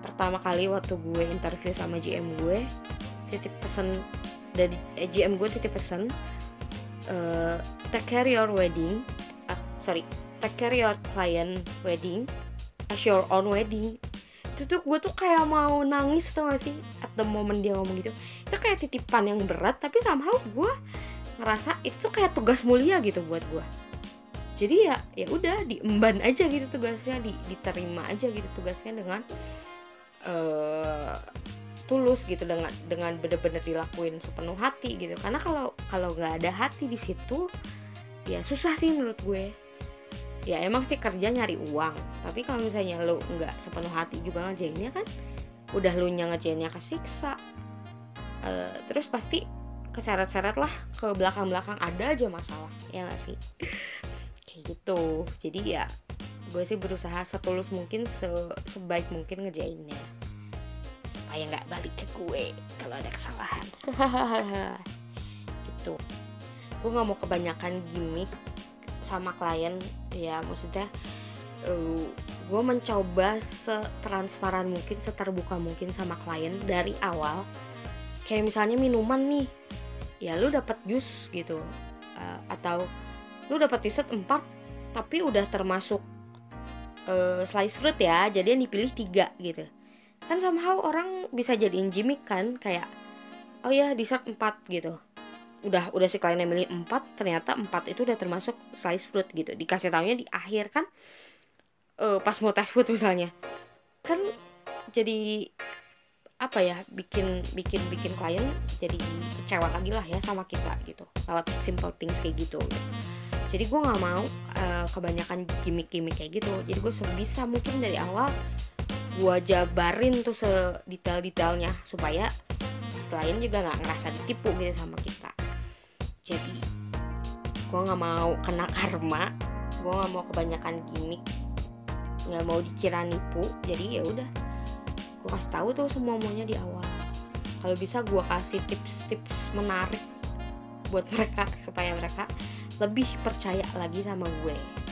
pertama kali waktu gue interview sama GM gue titip pesan dari eh, GM gue titip pesan eh, take care your wedding ah, sorry take care your client wedding as your own wedding. Itu tuh gue tuh kayak mau nangis tau gak sih? At the moment dia ngomong gitu itu kayak titipan yang berat tapi somehow gue ngerasa itu tuh kayak tugas mulia gitu buat gue jadi ya ya udah diemban aja gitu tugasnya di, diterima aja gitu tugasnya dengan eh tulus gitu dengan dengan bener-bener dilakuin sepenuh hati gitu. Karena kalau kalau nggak ada hati di situ ya susah sih menurut gue. Ya emang sih kerja nyari uang tapi kalau misalnya lo nggak sepenuh hati juga ngerjainnya kan udah lu nya ngerjainnya kesiksa Eh, terus pasti keseret-seret lah ke belakang-belakang ada aja masalah ya nggak sih? Kayak gitu. Jadi ya gue sih berusaha setulus mungkin se- sebaik mungkin ngerjainnya. Supaya nggak balik ke gue kalau ada kesalahan. Gitu. Gue nggak mau kebanyakan gimmick sama klien ya maksudnya eh, gue mencoba setransparan mungkin seterbuka mungkin sama klien dari awal kayak misalnya minuman nih ya lu dapat jus gitu Eh, atau lu dapat dessert 4 tapi udah termasuk eh, slice fruit ya jadi yang dipilih tiga gitu. Kan somehow orang bisa jadiin gimmick kan kayak oh ya dessert 4 gitu. Udah udah si kliennya milih 4 ternyata 4 itu udah termasuk slice fruit gitu. Dikasih taunya di akhir kan eh, pas mau tes food misalnya. Kan jadi apa ya bikin bikin bikin klien jadi kecewa lagi lah ya sama kita gitu lewat simple things kayak gitu. Jadi gue nggak mau eh, kebanyakan gimmick-gimmick kayak gitu. Jadi gue sebisa mungkin dari awal gue jabarin tuh sedetail-detailnya supaya si klien juga nggak ngerasa ditipu gitu sama kita. Jadi gue nggak mau kena karma gue nggak mau kebanyakan gimmick nggak mau dikira nipu. Jadi ya udah gue kasih tahu tuh semua maunya di awal kalau bisa gue kasih tips-tips menarik buat mereka supaya mereka lebih percaya lagi sama gue gitu.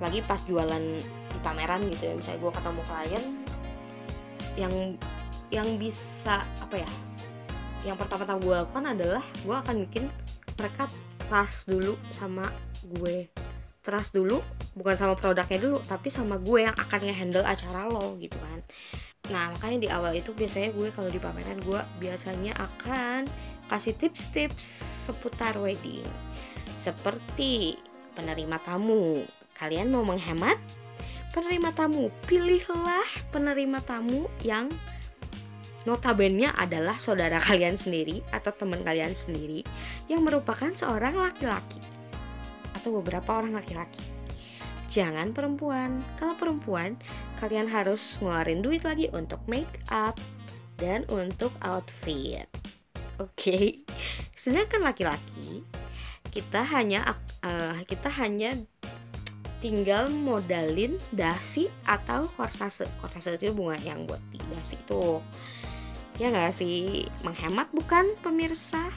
lagi pas jualan di pameran gitu ya misalnya gue ketemu klien yang yang bisa apa ya yang pertama-tama gue lakukan adalah gue akan bikin mereka trust dulu sama gue trust dulu bukan sama produknya dulu tapi sama gue yang akan ngehandle acara lo gitu kan. Nah makanya di awal itu biasanya gue kalau di pameran gue biasanya akan kasih tips-tips seputar wedding. Seperti penerima tamu kalian mau menghemat? Penerima tamu pilihlah penerima tamu yang notabene adalah saudara kalian sendiri atau teman kalian sendiri yang merupakan seorang laki-laki atau beberapa orang laki-laki. Jangan perempuan. Kalau perempuan, kalian harus ngeluarin duit lagi untuk make up dan untuk outfit. Oke. Sedangkan laki-laki, kita hanya uh, kita hanya tinggal modalin dasi atau korsase. Korsase itu bunga yang buat di dasi itu. Ya nggak sih? Menghemat bukan pemirsa?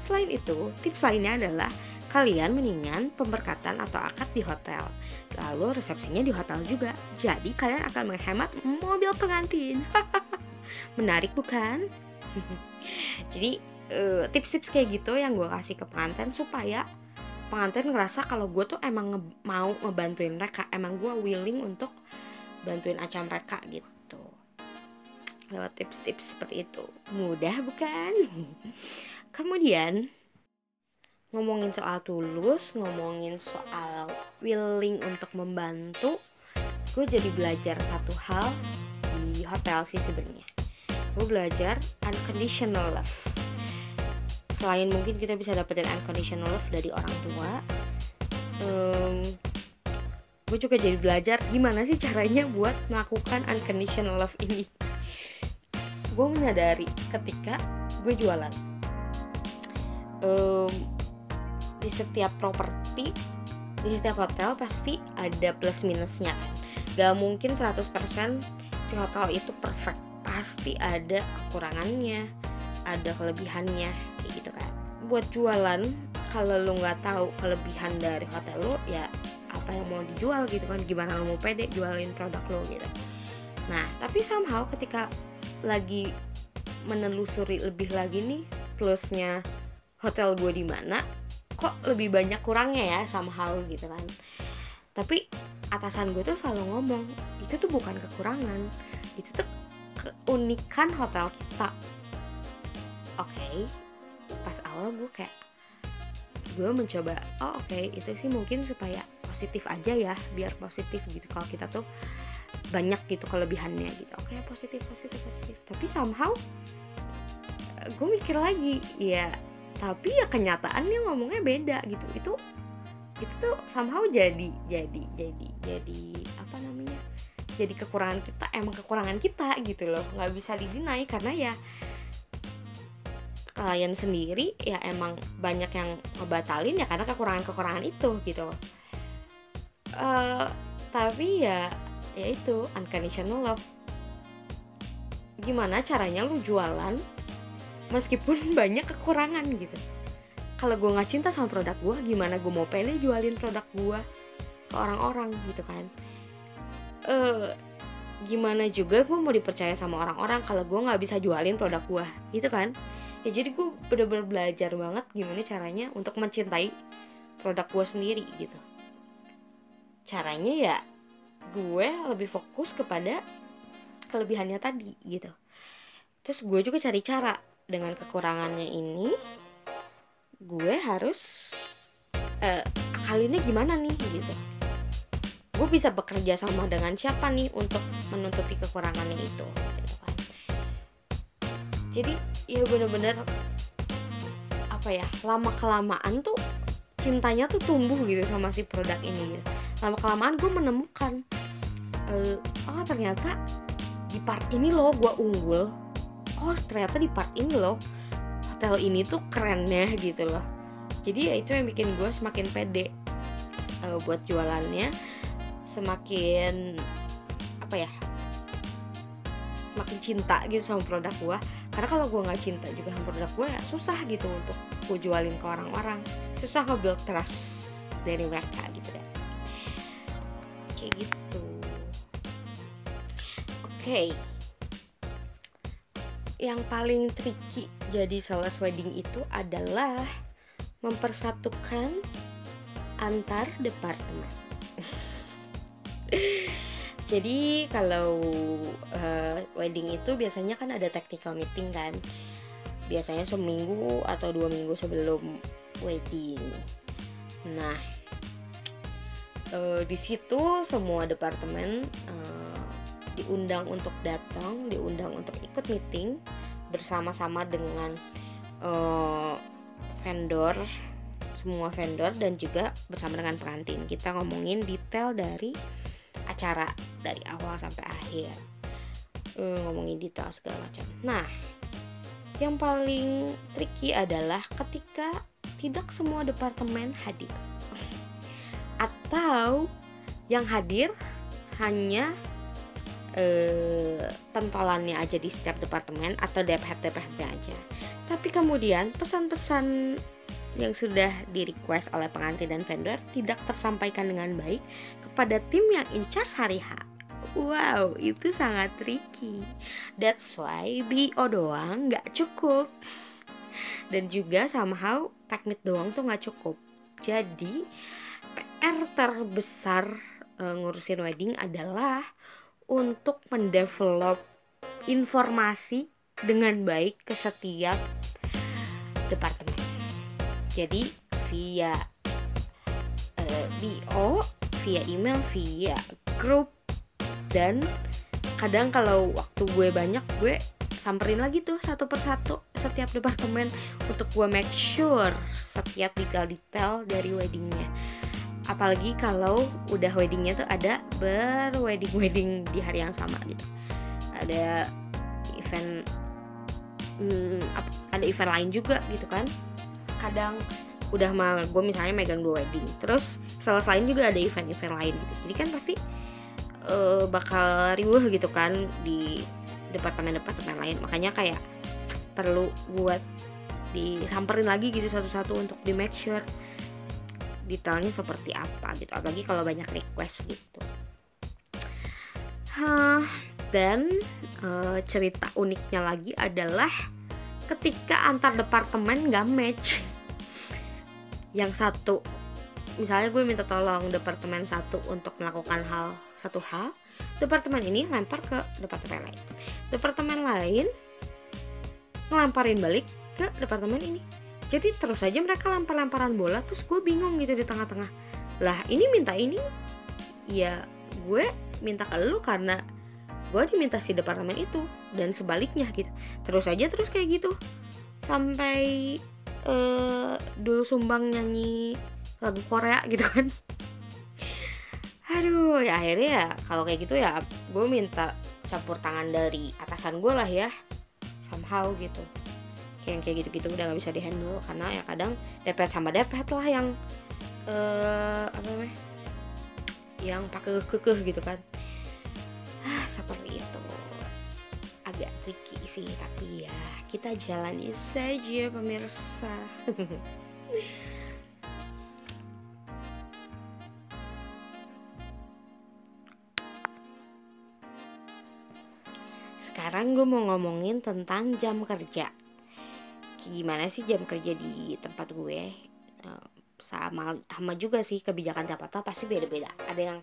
Selain itu, tips lainnya adalah kalian mendingan pemberkatan atau akad di hotel. Lalu resepsinya di hotel juga. Jadi kalian akan menghemat mobil pengantin. Menarik bukan? Jadi eh, tips-tips kayak gitu yang gue kasih ke pengantin supaya pengantin ngerasa kalau gue tuh emang mau ngebantuin mereka, emang gue willing untuk bantuin acara mereka gitu lewat tips-tips seperti itu. Mudah bukan? Kemudian ngomongin soal tulus, ngomongin soal willing untuk membantu, gue jadi belajar satu hal di hotel sih sebenarnya. Gue belajar unconditional love. Selain mungkin kita bisa dapetin unconditional love dari orang tua, um, gue juga jadi belajar gimana sih caranya buat melakukan unconditional love ini gue menyadari ketika gue jualan um, di setiap properti di setiap hotel pasti ada plus minusnya. Gak mungkin 100% si hotel itu perfect. Pasti ada kekurangannya ada kelebihannya kayak gitu kan. Buat jualan kalau lu nggak tahu kelebihan dari hotel lu ya apa yang mau dijual gitu kan? Gimana lo mau pede jualin produk lo gitu. Nah tapi somehow ketika lagi menelusuri lebih lagi nih plusnya hotel gue di mana kok lebih banyak kurangnya ya somehow gitu kan. Tapi atasan gue tuh selalu ngomong itu tuh bukan kekurangan itu tuh keunikan hotel kita. Oke okay. pas awal gue kayak gue mencoba oh oke okay, itu sih mungkin supaya positif aja ya biar positif gitu. Kalau kita tuh banyak gitu kelebihannya gitu. Oke okay, positif positif positif. Tapi somehow gue mikir lagi ya tapi ya kenyataannya ngomongnya beda gitu. Itu itu tuh somehow jadi jadi jadi jadi. apa namanya jadi kekurangan kita emang kekurangan kita gitu loh. Nggak bisa didinai karena ya klien sendiri ya emang banyak yang ngebatalin ya karena kekurangan-kekurangan itu gitu. Uh, tapi ya ya itu unconditional love. Gimana caranya lu jualan meskipun banyak kekurangan gitu. Kalau gue nggak cinta sama produk gue gimana gue mau pede jualin produk gue ke orang-orang gitu kan? Eh gimana juga gue mau dipercaya sama orang-orang kalau gue nggak bisa jualin produk gue gitu kan? Ya jadi gue bener-bener belajar banget gimana caranya untuk mencintai produk gue sendiri gitu. Caranya ya gue lebih fokus kepada kelebihannya tadi gitu. Terus gue juga cari cara dengan kekurangannya ini gue harus uh, akalinnya gimana nih gitu. Gue bisa bekerja sama dengan siapa nih untuk menutupi kekurangannya itu gitu kan. Jadi ya bener-bener apa ya lama kelamaan tuh cintanya tuh tumbuh gitu sama si produk ini gitu. lama kelamaan gue menemukan eh, oh ternyata di part ini loh gue unggul oh ternyata di part ini loh. Hotel ini tuh kerennya gitu loh. Jadi ya itu yang bikin gue semakin pede eh, buat jualannya. Semakin apa ya makin cinta gitu sama produk gue karena kalau gue nggak cinta juga sama produk gue ya susah gitu untuk gue jualin ke orang-orang. Susah nge-build trust dari mereka gitu deh kayak gitu. Oke yang paling tricky jadi sales wedding itu adalah mempersatukan antar departemen. Jadi kalau uh, wedding itu biasanya kan ada tactical meeting kan. Biasanya seminggu atau dua minggu sebelum wedding. Nah uh, di situ semua departemen uh, diundang untuk datang diundang untuk ikut meeting bersama-sama dengan uh, vendor semua vendor dan juga bersama dengan pengantin. Kita ngomongin detail dari acara dari awal sampai akhir. Uh, ngomongin detail segala macam. Nah yang paling tricky adalah ketika tidak semua departemen hadir. Atau yang hadir hanya uh, pentolannya aja di setiap departemen atau DPHT DPHT aja tapi kemudian pesan-pesan yang sudah di request oleh pengantin dan vendor tidak tersampaikan dengan baik kepada tim yang in charge hari H. Wow, itu sangat tricky. That's why BO doang nggak cukup. Dan juga somehow teknik doang tuh nggak cukup. Jadi PR terbesar uh, ngurusin wedding adalah untuk mendevelop informasi dengan baik ke setiap departemen. Jadi via uh, via email via grup dan kadang kalau waktu gue banyak gue samperin lagi tuh satu persatu setiap departemen untuk gue make sure setiap detail-detail dari weddingnya apalagi kalau udah weddingnya tuh ada berwedding wedding di hari yang sama gitu. Ada event hmm, ada event lain juga gitu kan. Kadang udah mal gue misalnya megang dua wedding terus lain juga ada event-event lain gitu. Jadi kan pasti uh, bakal riuh gitu kan di departemen-departemen lain. Makanya kayak perlu buat disamperin lagi gitu satu-satu untuk di make sure detailnya seperti apa gitu apalagi kalau banyak request gitu. Hah, dan uh, cerita uniknya lagi adalah ketika antar departemen gak match. Yang satu misalnya gue minta tolong departemen satu untuk melakukan hal satu hal departemen ini lempar ke departemen lain. Departemen lain ngelamparin balik ke departemen ini jadi terus aja mereka lempar-lemparan bola terus gue bingung gitu di tengah-tengah. Lah ini minta ini ya gue minta ke lu karena gue diminta si departemen itu dan sebaliknya gitu. Terus aja terus kayak gitu. Sampai uh, dulu sumbang nyanyi lagu Korea gitu kan. Aduh ya akhirnya ya kalau kayak gitu ya gue minta campur tangan dari atasan gue lah ya somehow gitu kayak kayak gitu gitu udah nggak bisa dihandle. Karena ya kadang depet sama depet lah yang uh, apa namanya yang pakai kekeh gitu kan. Ah seperti itu. Agak tricky sih tapi ya kita jalani saja pemirsa. Sekarang gue mau ngomongin tentang jam kerja gimana sih jam kerja di tempat gue? Eh, sama sama juga sih kebijakan Jakarta pasti beda-beda. Ada yang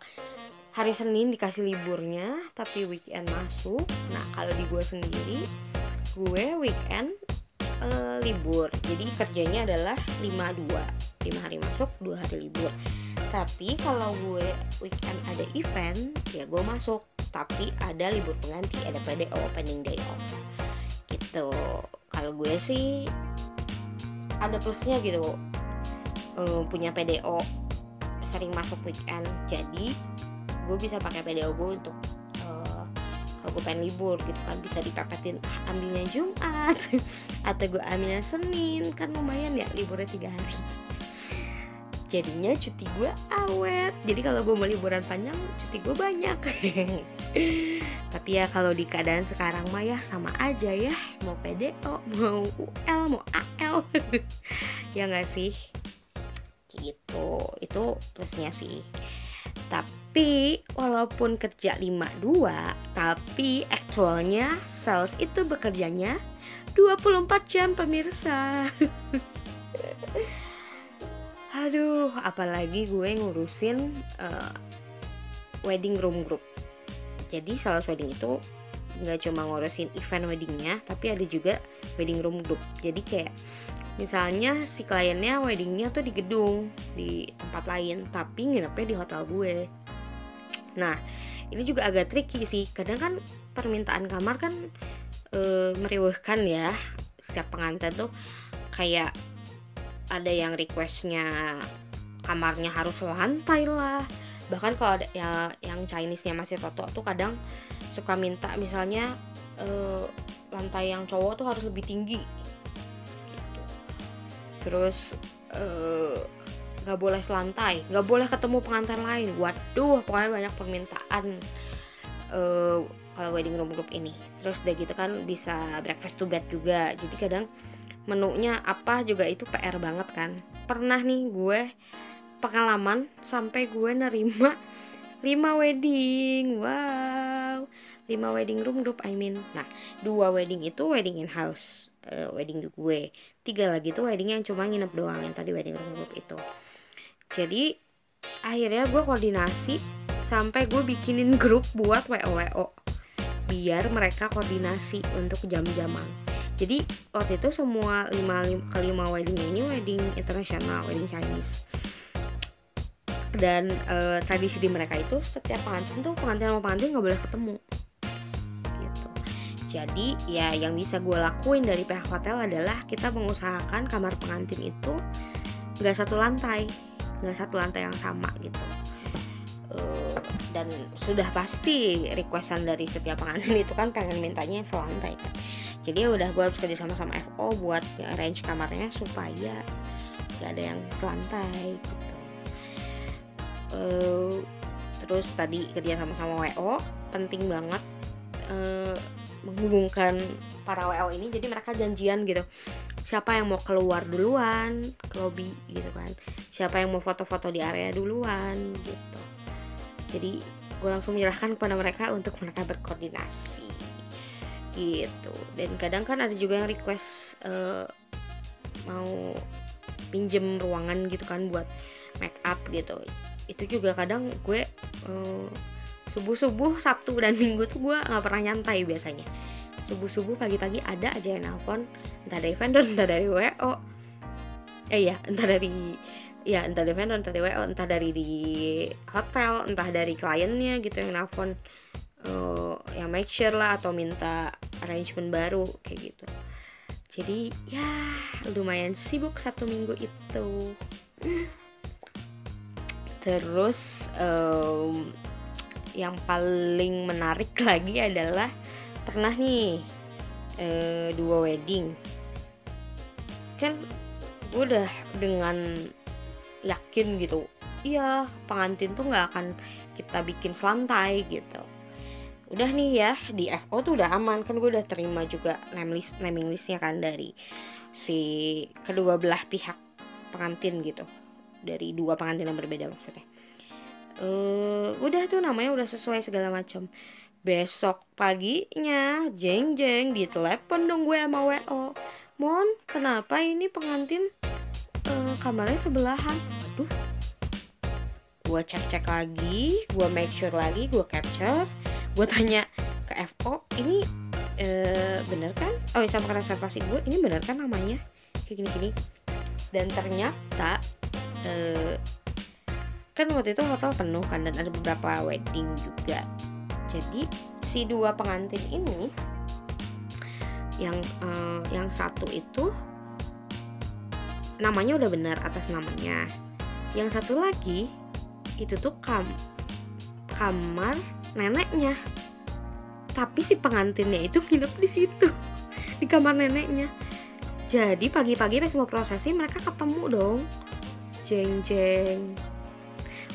hari Senin dikasih liburnya tapi weekend masuk. Nah kalau di gue sendiri gue weekend uh, libur. Jadi kerjanya adalah 52 lima hari masuk dua hari libur. Tapi kalau gue weekend ada event ya gue masuk. Tapi ada libur pengganti ada PDO pending day off gitu. Kalau gue sih ada plusnya gitu. Eh, punya PDO sering masuk weekend. Jadi gue bisa pakai PDO gue untuk eh, kalau gue pengen libur gitu kan bisa dipepetin ah, ambilnya Jumat. Atau gue ambilnya Senin. Kan lumayan ya liburnya tiga hari jadinya cuti gue awet. Jadi kalau gue mau liburan panjang cuti gue banyak. Tapi ya kalau di keadaan sekarang mah ya sama aja ya. Mau PDO mau UL mau AL ya nggak sih? Gitu. Itu plusnya sih. Tapi walaupun kerja 52 tapi actualnya sales itu bekerjanya 24 jam pemirsa aduh apalagi gue ngurusin eh, wedding room group. Jadi sales wedding itu nggak cuma ngurusin event weddingnya tapi ada juga wedding room group. Jadi kayak misalnya si kliennya weddingnya tuh di gedung di tempat lain tapi nginepnya di hotel gue. Nah ini juga agak tricky sih. Kadang kan permintaan kamar kan eh, meriwehkan ya setiap pengantin tuh. Kayak ada yang requestnya kamarnya harus lantai lah. Bahkan kalau ada ya yang Chinese-nya masih toto tuh kadang suka minta misalnya eh, lantai yang cowok tuh harus lebih tinggi. Gitu. terus eh, nggak boleh selantai nggak boleh ketemu pengantin lain. Waduh pokoknya banyak permintaan eh, kalau wedding room group ini. Terus udah gitu kan bisa breakfast to bed juga. Jadi kadang menunya apa juga itu PR banget kan. Pernah nih gue pengalaman sampai gue nerima 5 wedding. Wow. 5 wedding room group I mean. Nah dua wedding itu wedding in house eh, wedding di gue. Tiga lagi tuh wedding yang cuma nginep doang yang tadi wedding room group itu. Jadi akhirnya gue koordinasi sampai gue bikinin grup buat WO WO biar mereka koordinasi untuk jam-jaman jadi waktu itu semua lima, lim- kelima wedding ini wedding internasional wedding Chinese. Dan eh, tradisi di mereka itu setiap pengantin tuh pengantin sama pengantin nggak boleh ketemu. Gitu. Jadi ya yang bisa gue lakuin dari pihak hotel adalah kita mengusahakan kamar pengantin itu nggak satu lantai nggak satu lantai yang sama gitu Eh, dan sudah pasti requestan dari setiap pengantin itu kan pengen mintanya selantai. Kan jadi ya udah gue harus kerja sama sama FO buat arrange kamarnya supaya gak ada yang selantai gitu. Eh, terus tadi kerja sama sama WO penting banget eh, menghubungkan para WO ini. Jadi mereka janjian gitu siapa yang mau keluar duluan ke lobby gitu kan siapa yang mau foto-foto di area duluan gitu jadi gue langsung menyerahkan kepada mereka untuk mereka berkoordinasi. Gitu. Dan kadang kan ada juga yang request eh, mau pinjem ruangan gitu kan buat make up gitu. Itu juga kadang gue subuh subuh Sabtu dan Minggu tuh gue nggak pernah nyantai biasanya. Subuh subuh pagi-pagi ada aja yang nelfon. Entah dari vendor entah dari WO eh ya entah dari ya entah dari vendor entah dari WO entah dari di hotel entah dari kliennya gitu yang nelfon eh, yang make sure lah atau minta arrangement baru kayak gitu. Jadi ya lumayan sibuk Sabtu Minggu itu. Terus em, yang paling menarik lagi adalah pernah nih eh, dua wedding. Kan gue udah dengan yakin gitu. Iya pengantin tuh nggak akan kita bikin selantai gitu. Udah nih ya di FO tuh udah aman. Kan gue udah terima juga name list naming listnya kan dari si kedua belah pihak pengantin gitu. Dari dua pengantin yang berbeda maksudnya. Eh udah tuh namanya udah sesuai segala macam. Besok paginya jeng jeng ditelepon dong gue sama WO Mon kenapa ini pengantin eh, kamarnya sebelahan. Aduh. Gue cek cek lagi gue make sure lagi gue capture. Gue tanya ke FO ini eh, bener kan? Oh ya sama ke reservasi gue ini bener kan namanya? Kayak gini gini dan ternyata eh, kan waktu itu hotel penuh kan dan ada beberapa wedding juga. Jadi si dua pengantin ini yang eh, yang satu itu namanya udah benar atas namanya. Yang satu lagi itu tuh kam kamar neneknya. Tapi si pengantinnya itu nginep di situ di kamar neneknya. Jadi pagi-pagi pas mau prosesi mereka ketemu dong. Jeng jeng.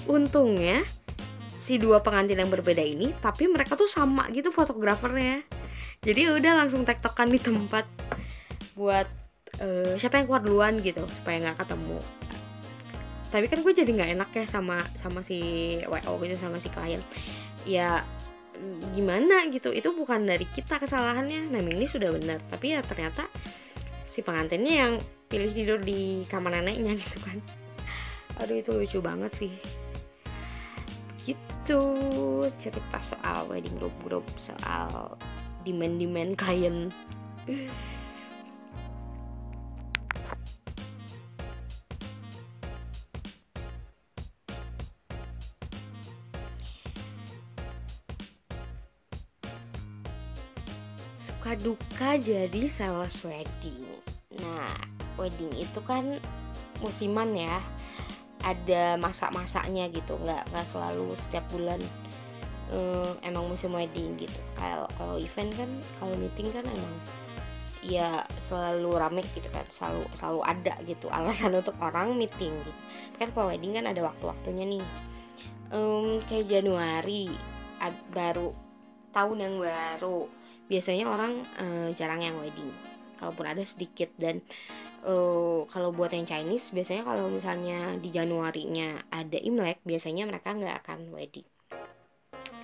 Untungnya si dua pengantin yang berbeda ini tapi mereka tuh sama gitu fotografernya. Jadi udah langsung tektokan di tempat buat eh, siapa yang keluar duluan gitu supaya nggak ketemu. Tapi kan gue jadi nggak enak ya sama sama si wo gitu sama si klien. Ya gimana gitu itu bukan dari kita kesalahannya. Ini sudah benar tapi ya ternyata si pengantinnya yang pilih tidur di kamar neneknya gitu kan. Aduh itu lucu banget sih. Gitu cerita soal wedding group group soal demand demand klien suka duka jadi sales wedding. Nah wedding itu kan musiman ya. Ada masak-masaknya gitu nggak nggak selalu setiap bulan eh, emang musim wedding gitu. Kalau kalau event kan kalau meeting kan emang ya selalu rame gitu kan selalu selalu ada gitu alasan untuk orang meeting gitu. Kan kalau wedding kan ada waktu-waktunya nih. Em, kayak Januari baru tahun yang baru biasanya orang eh, jarang yang wedding. Kalaupun ada sedikit dan eh, kalau buat yang Chinese biasanya kalau misalnya di Januarinya ada Imlek biasanya mereka nggak akan wedding.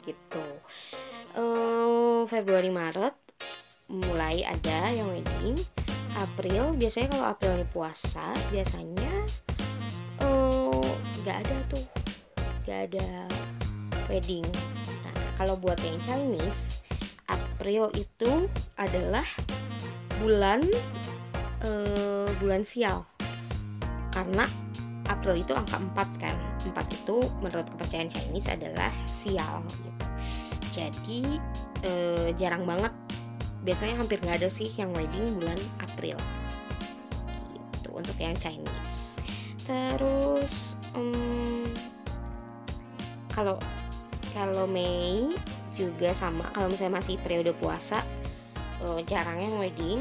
Gitu. Eh, Februari Maret mulai ada yang wedding. April biasanya kalau April ini puasa biasanya nggak ada tuh. Nggak ada wedding. Nah kalau buat yang Chinese April itu adalah bulan eh, bulan sial. Karena April itu angka 4 kan. 4 itu menurut kepercayaan Chinese adalah sial gitu. Jadi eh, jarang banget. Biasanya hampir nggak ada sih yang wedding bulan April. Gitu untuk yang Chinese. Terus em, kalau kalau Mei juga sama. Kalau misalnya masih periode puasa eh, jarang yang wedding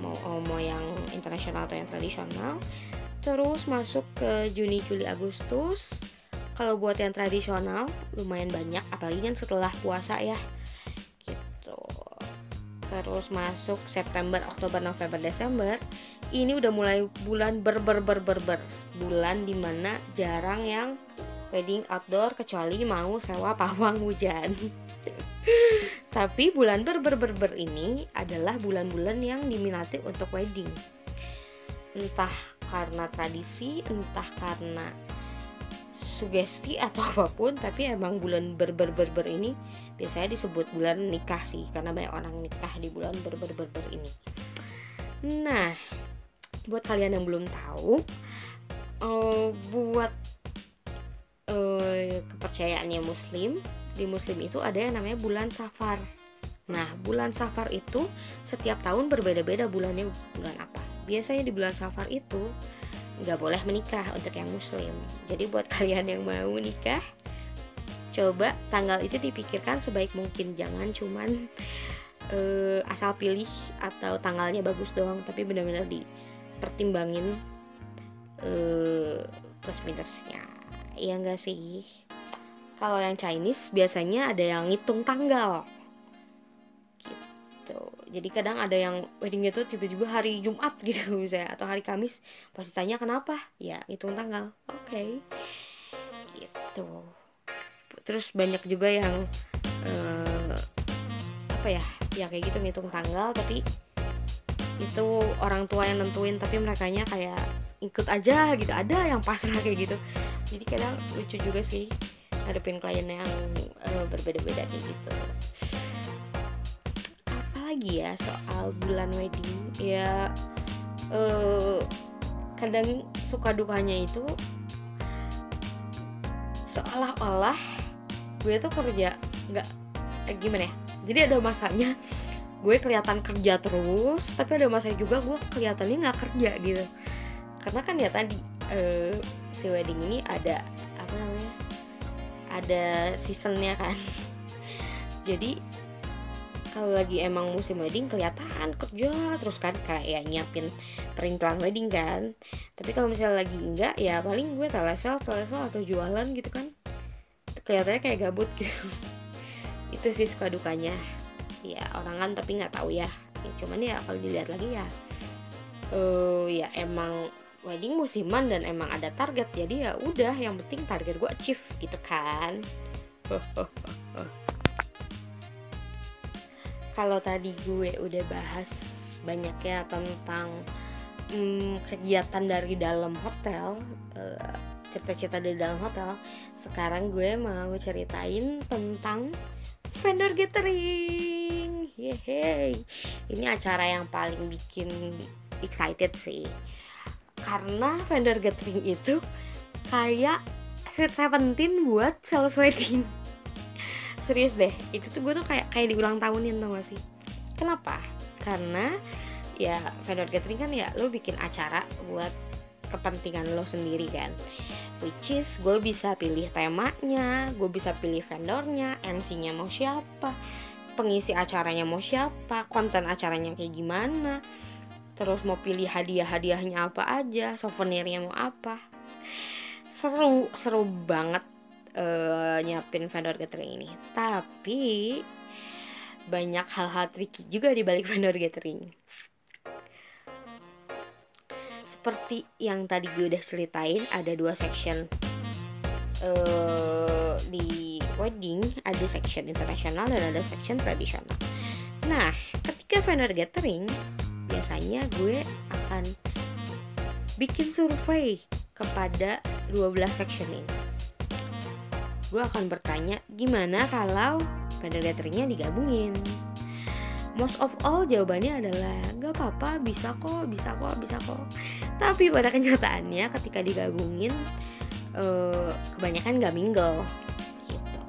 mau eh, mau yang internasional atau yang tradisional. Terus masuk ke Juni Juli Agustus kalau buat yang tradisional lumayan banyak. Apalagi kan setelah puasa ya gitu. Terus masuk September Oktober November Desember ini udah mulai bulan ber ber ber ber ber. Bulan di mana jarang yang wedding outdoor kecuali mau sewa pawang hujan tapi bulan ber ber ber ber ini adalah bulan-bulan yang diminati untuk wedding. Entah karena tradisi entah karena sugesti atau apa pun tapi emang bulan ber ber ber ber ini biasanya disebut bulan nikah sih karena banyak orang nikah di bulan ber ber ber ber ini. Nah buat kalian yang belum tahu eh, buat eh, kepercayaannya muslim di muslim itu ada yang namanya bulan safar. Nah bulan safar itu setiap tahun berbeda-beda bulannya bulan apa. Biasanya di bulan safar itu nggak boleh menikah untuk yang muslim. Jadi buat kalian yang mau nikah coba tanggal itu dipikirkan sebaik mungkin. Jangan cuman eh, asal pilih atau tanggalnya bagus doang tapi benar-benar dipertimbangin eh, plus minusnya. Iya enggak sih kalau yang Chinese biasanya ada yang ngitung tanggal. Gitu. Jadi kadang ada yang weddingnya tuh tiba-tiba hari Jumat gitu misalnya atau hari Kamis. Pasti tanya kenapa? Ya ngitung tanggal. Oke. Gitu. Terus banyak juga yang eh, apa ya ya kayak gitu ngitung tanggal tapi itu orang tua yang nentuin tapi mereka kayak ikut aja gitu. Ada yang pasrah kayak gitu. Jadi kadang lucu juga sih ngadepin klien yang eh, berbeda-beda kayak gitu. Apalagi ya soal bulan wedding ya eh kadang suka dukanya itu seolah-olah gue tuh kerja nggak eh, gimana ya jadi ada masanya gue kelihatan kerja terus tapi ada masanya juga gue kelihatannya nggak kerja gitu. Karena kan ya tadi eh, si wedding ini ada ada seasonnya kan. Jadi kalau lagi emang musim wedding kelihatan kerja terus kan kayak nyiapin perintilan wedding kan. Tapi kalau misalnya lagi enggak ya paling gue telesel telesel atau jualan gitu kan. Kelihatannya kayak gabut gitu. Itu sih suka dukanya. Ya orang kan tapi nggak tahu ya. ya cuman ya kalau dilihat lagi ya eh ya emang wedding musiman dan emang ada target jadi ya udah yang penting target gue achieve gitu kan. Kalau tadi gue udah bahas banyak ya tentang hmm, kegiatan dari dalam hotel eh, cerita-cerita dari dalam hotel sekarang gue mau ceritain tentang vendor gathering. Yeay. Ini acara yang paling bikin excited sih karena vendor gathering itu kayak Sweet Seventeen buat sales wedding. Serius deh itu tuh gue tuh kayak kayak diulang tahunin tau gak sih? Kenapa? Karena ya vendor gathering kan ya lo bikin acara buat kepentingan lo sendiri kan. Which is gue bisa pilih temanya gue bisa pilih vendornya MC-nya mau siapa pengisi acaranya mau siapa konten acaranya kayak gimana terus mau pilih hadiah-hadiahnya apa aja souvenirnya mau apa. Seru seru banget uh, nyiapin vendor gathering ini. Tapi banyak hal-hal tricky juga di balik vendor gathering. Seperti yang tadi gue udah ceritain ada dua section. Uh, di wedding ada section internasional dan ada section tradisional. Nah ketika vendor gathering biasanya gue akan bikin survei kepada 12 section ini. Gue akan bertanya gimana kalau vendor gatheringnya digabungin? Most of all jawabannya adalah gak apa-apa bisa kok bisa kok bisa kok. Tapi pada kenyataannya ketika digabungin uh, kebanyakan gak mingle gitu.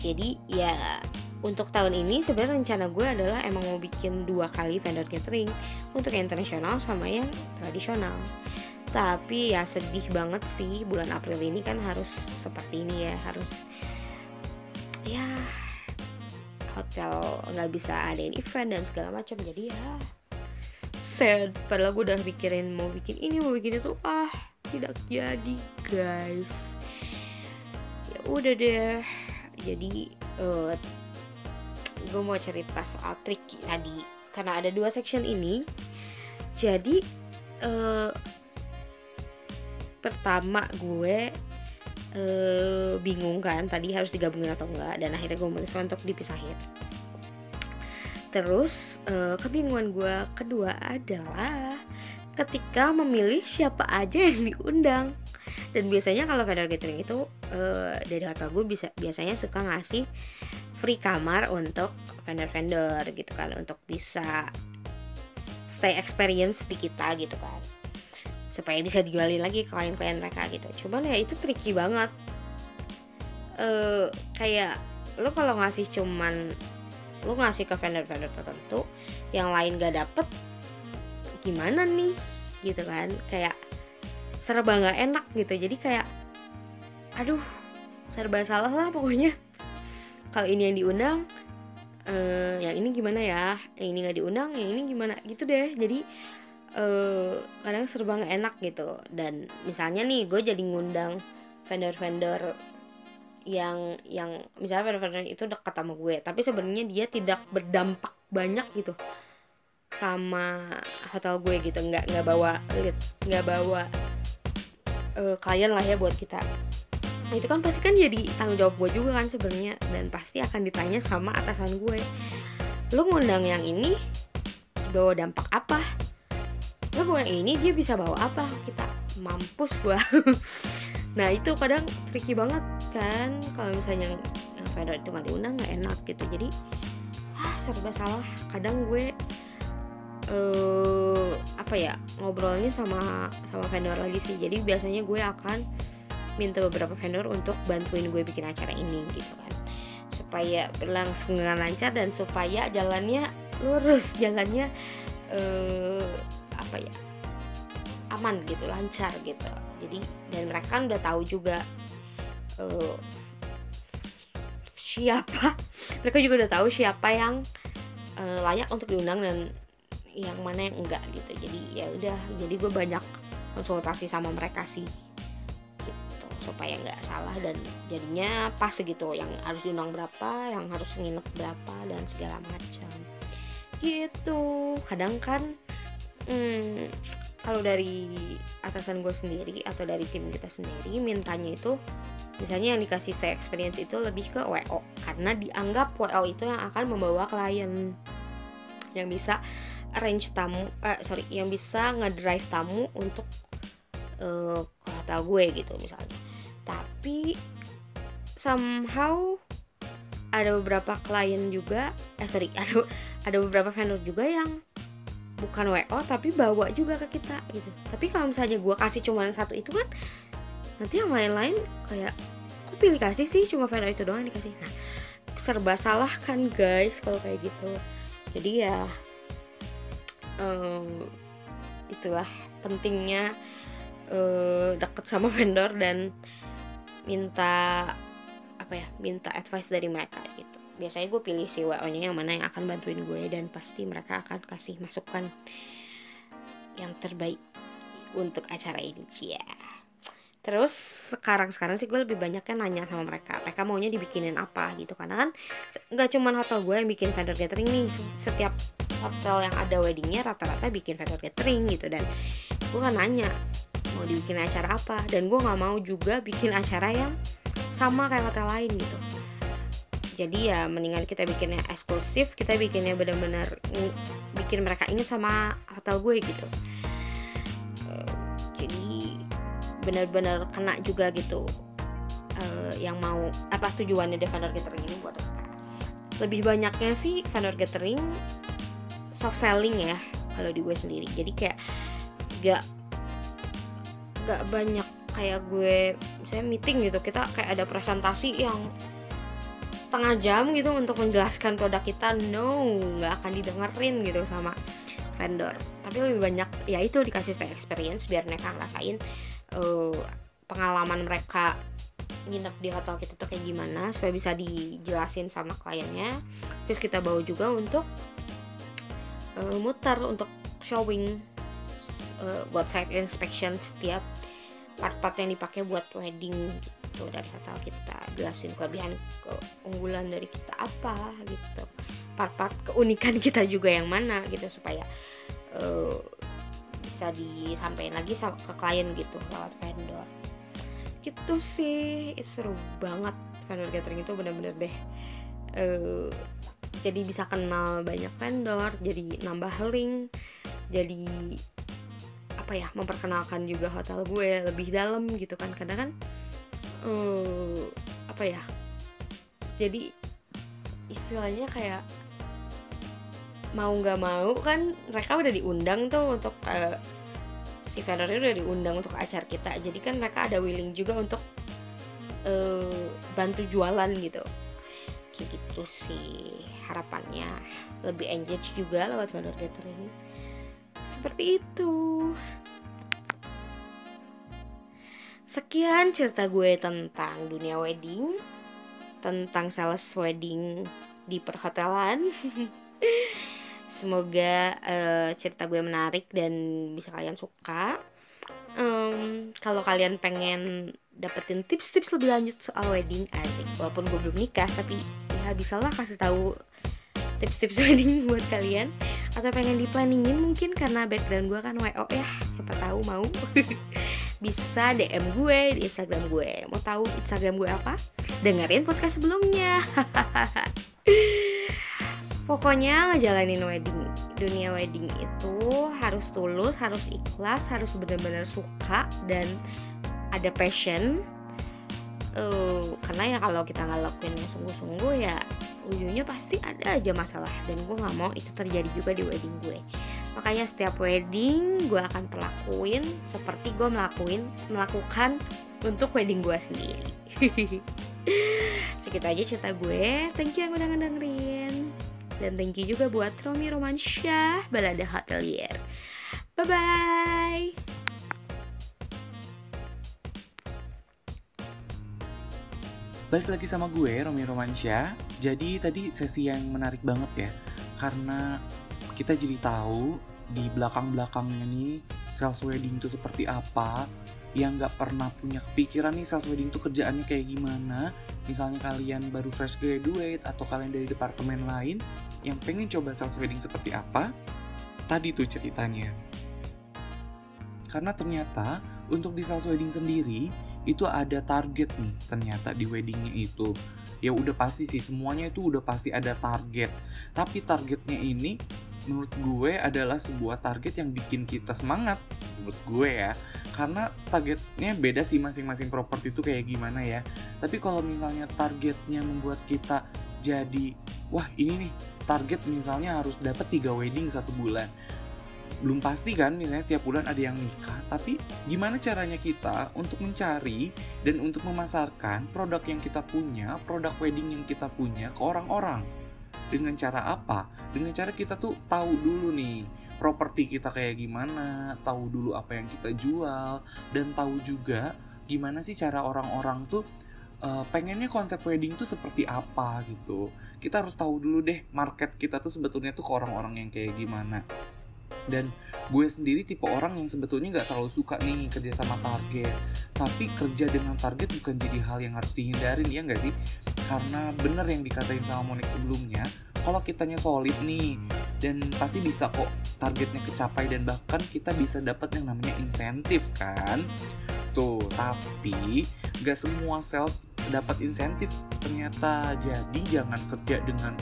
Jadi ya untuk tahun ini sebenarnya rencana gue adalah emang mau bikin dua kali vendor catering untuk yang internasional sama yang tradisional. Tapi ya sedih banget sih bulan April ini kan harus seperti ini ya harus ya hotel nggak bisa adain event dan segala macam. Jadi ya sad. Padahal gue udah pikirin mau bikin ini mau bikin itu. Ah tidak jadi guys. Ya udah deh. Jadi uh, gue mau cerita soal tricky tadi. Karena ada dua section ini. Jadi uh, pertama gue uh, bingung kan tadi harus digabungin atau enggak dan akhirnya gue memutuskan untuk dipisahin. Terus uh, kebingungan gue kedua adalah ketika memilih siapa aja yang diundang. Dan biasanya kalau vendor gathering itu uh, dari hotel gue bisa biasanya suka ngasih free kamar untuk vendor-vendor gitu kan untuk bisa stay experience di kita gitu kan. Supaya bisa dijualin lagi ke klien-klien mereka gitu. Cuman ya itu tricky banget. Uh, kayak lo kalau ngasih cuman lo ngasih ke vendor-vendor tertentu yang lain gak dapet gimana nih? Gitu kan. Kayak serba nggak enak gitu. Jadi kayak aduh serba salah lah pokoknya kalau ini yang diundang uh, yang ini gimana ya? Yang ini nggak diundang yang ini gimana? Gitu deh. Jadi uh, kadang serba nggak enak gitu. Dan misalnya nih gue jadi ngundang vendor-vendor yang yang misalnya vendor-vendor itu dekat sama gue tapi sebenarnya dia tidak berdampak banyak gitu sama hotel gue gitu. Nggak nggak bawa nggak bawa uh, klien lah ya buat kita itu kan pasti kan jadi tanggung jawab gue juga kan sebenarnya dan pasti akan ditanya sama atasan gue lo ngundang yang ini bawa dampak apa? Lo bawa yang ini dia bisa bawa apa? Kita mampus gue nah itu kadang tricky banget kan kalau misalnya yang vendor itu nggak diundang nggak enak gitu. Jadi ah serba salah. Kadang gue uh, apa ya ngobrolnya sama sama vendor lagi sih. Jadi biasanya gue akan minta beberapa vendor untuk bantuin gue bikin acara ini gitu kan. Supaya berlangsung dengan lancar dan supaya jalannya lurus jalannya eh, apa ya aman gitu lancar gitu. Jadi dan mereka kan udah tahu juga eh, siapa mereka juga udah tahu siapa yang eh, layak untuk diundang dan yang mana yang enggak gitu. Jadi ya udah jadi gue banyak konsultasi sama mereka sih supaya nggak salah dan jadinya pas gitu yang harus diundang berapa yang harus nginep berapa dan segala macam. Gitu. Kadang kan hmm, kalau dari atasan gue sendiri atau dari tim kita sendiri mintanya itu misalnya yang dikasih saya experience itu lebih ke WO karena dianggap WO itu yang akan membawa klien. Yang bisa arrange tamu eh sorry yang bisa ngedrive tamu untuk eh, ke gue gitu misalnya tapi somehow ada beberapa klien juga eh sorry ada ada beberapa vendor juga yang bukan WO tapi bawa juga ke kita gitu. Tapi kalau misalnya gue kasih cuma satu itu kan nanti yang lain-lain kayak kok pilih kasih sih cuma vendor itu doang yang dikasih? Nah serba salah kan guys kalau kayak gitu. Jadi ya eh, itulah pentingnya eh, deket sama vendor dan minta apa ya minta advice dari mereka gitu. Biasanya gue pilih si WO nya yang mana yang akan bantuin gue dan pasti mereka akan kasih masukan yang terbaik untuk acara ini ya terus sekarang sekarang sih gue lebih banyak kan nanya sama mereka mereka maunya dibikinin apa gitu. Karena kan nggak cuman hotel gue yang bikin vendor catering nih Se- setiap hotel yang ada weddingnya rata-rata bikin vendor catering gitu. Dan gue kan nanya mau dibikin acara apa? Dan gue nggak mau juga bikin acara yang sama kayak hotel lain gitu. Jadi ya mendingan kita bikinnya eksklusif kita bikinnya benar-benar bikin mereka inget sama hotel gue gitu. Eh, jadi benar-benar kena juga gitu eh, yang mau apa tujuannya di vendor catering ini buat lebih banyaknya sih vendor catering soft selling ya kalau di gue sendiri. Jadi kayak gak gak banyak kayak gue misalnya meeting gitu kita kayak ada presentasi yang setengah jam gitu untuk menjelaskan produk kita no nggak akan didengerin gitu sama vendor. Tapi lebih banyak ya itu dikasih stay experience biar mereka ngerasain eh, pengalaman mereka nginep di hotel kita tuh kayak gimana supaya bisa dijelasin sama kliennya. Terus kita bawa juga untuk eh, muter untuk showing eh, buat site inspection setiap part-part yang dipakai buat wedding gitu dari hotel kita jelasin kelebihan keunggulan dari kita apa gitu. Part-part keunikan kita juga yang mana gitu supaya eh, bisa disampaikan lagi sama ke klien gitu lewat vendor. Gitu sih Ih, seru banget vendor catering itu bener-bener deh eh, jadi bisa kenal banyak vendor jadi nambah link jadi apa ya memperkenalkan juga hotel gue lebih dalam gitu kan. Kadang kan eh, apa ya jadi istilahnya kayak mau nggak mau kan mereka udah diundang tuh untuk eh, si vendornya udah diundang untuk acara kita. Jadi kan mereka ada willing juga untuk eh, bantu jualan gitu. Kayak gitu sih harapannya. Lebih engage juga lewat vendor catering seperti itu. Sekian cerita gue tentang dunia wedding tentang sales wedding di perhotelan. Semoga eh, cerita gue menarik dan bisa kalian suka. Em, kalau kalian pengen dapetin tips-tips lebih lanjut soal wedding asik. Walaupun gue belum nikah tapi ya bisa lah kasih tahu tips-tips wedding buat kalian atau pengen di planningin mungkin karena background gue kan WO ya siapa tahu mau. Bisa DM gue di Instagram gue. Mau tahu Instagram gue apa? Dengerin podcast sebelumnya. Pokoknya ngejalanin wedding dunia wedding itu harus tulus harus ikhlas harus benar-benar suka dan ada passion. Eh, karena ya kalau kita nggak lakuin yang sungguh-sungguh ya ujungnya pasti ada aja masalah dan gue nggak mau itu terjadi juga di wedding gue makanya setiap wedding gue akan pelakuin seperti gue melakuin melakukan untuk wedding gue sendiri. Segitu aja cerita gue. Thank you yang udah ngedengerin. Dan thank you juga buat Romi Romansyah, Balada Hotelier. Bye-bye. Balik lagi sama gue, Romi Romansyah. Jadi tadi sesi yang menarik banget ya, karena kita jadi tahu di belakang-belakangnya nih sales wedding itu seperti apa, yang nggak pernah punya kepikiran nih sales wedding itu kerjaannya kayak gimana. Misalnya kalian baru fresh graduate atau kalian dari departemen lain yang pengen coba sales wedding seperti apa, tadi tuh ceritanya. Karena ternyata untuk di sales wedding sendiri itu ada target nih ternyata di weddingnya itu ya udah pasti sih semuanya itu udah pasti ada target. Tapi targetnya ini menurut gue adalah sebuah target yang bikin kita semangat menurut gue ya. Karena targetnya beda sih masing-masing properti itu kayak gimana ya. Tapi kalau misalnya targetnya membuat kita jadi wah ini nih target misalnya harus dapat tiga wedding satu bulan belum pasti kan misalnya tiap bulan ada yang nikah tapi gimana caranya kita untuk mencari dan untuk memasarkan produk yang kita punya produk wedding yang kita punya ke orang-orang? Dengan cara apa? Dengan cara kita tuh tahu dulu nih properti kita kayak gimana tahu dulu apa yang kita jual dan tahu juga gimana sih cara orang-orang tuh uh, pengennya konsep wedding tuh seperti apa gitu. Kita harus tahu dulu deh market kita tuh sebetulnya tuh ke orang-orang yang kayak gimana dan gue sendiri tipe orang yang sebetulnya nggak terlalu suka nih kerja sama target. Tapi kerja dengan target bukan jadi hal yang harus dihindarin ya nggak sih? Karena bener yang dikatain sama Monik sebelumnya kalau kitanya solid nih dan pasti bisa kok targetnya kecapai dan bahkan kita bisa dapat yang namanya insentif kan? Tuh tapi nggak semua sales dapat insentif ternyata. Jadi jangan kerja dengan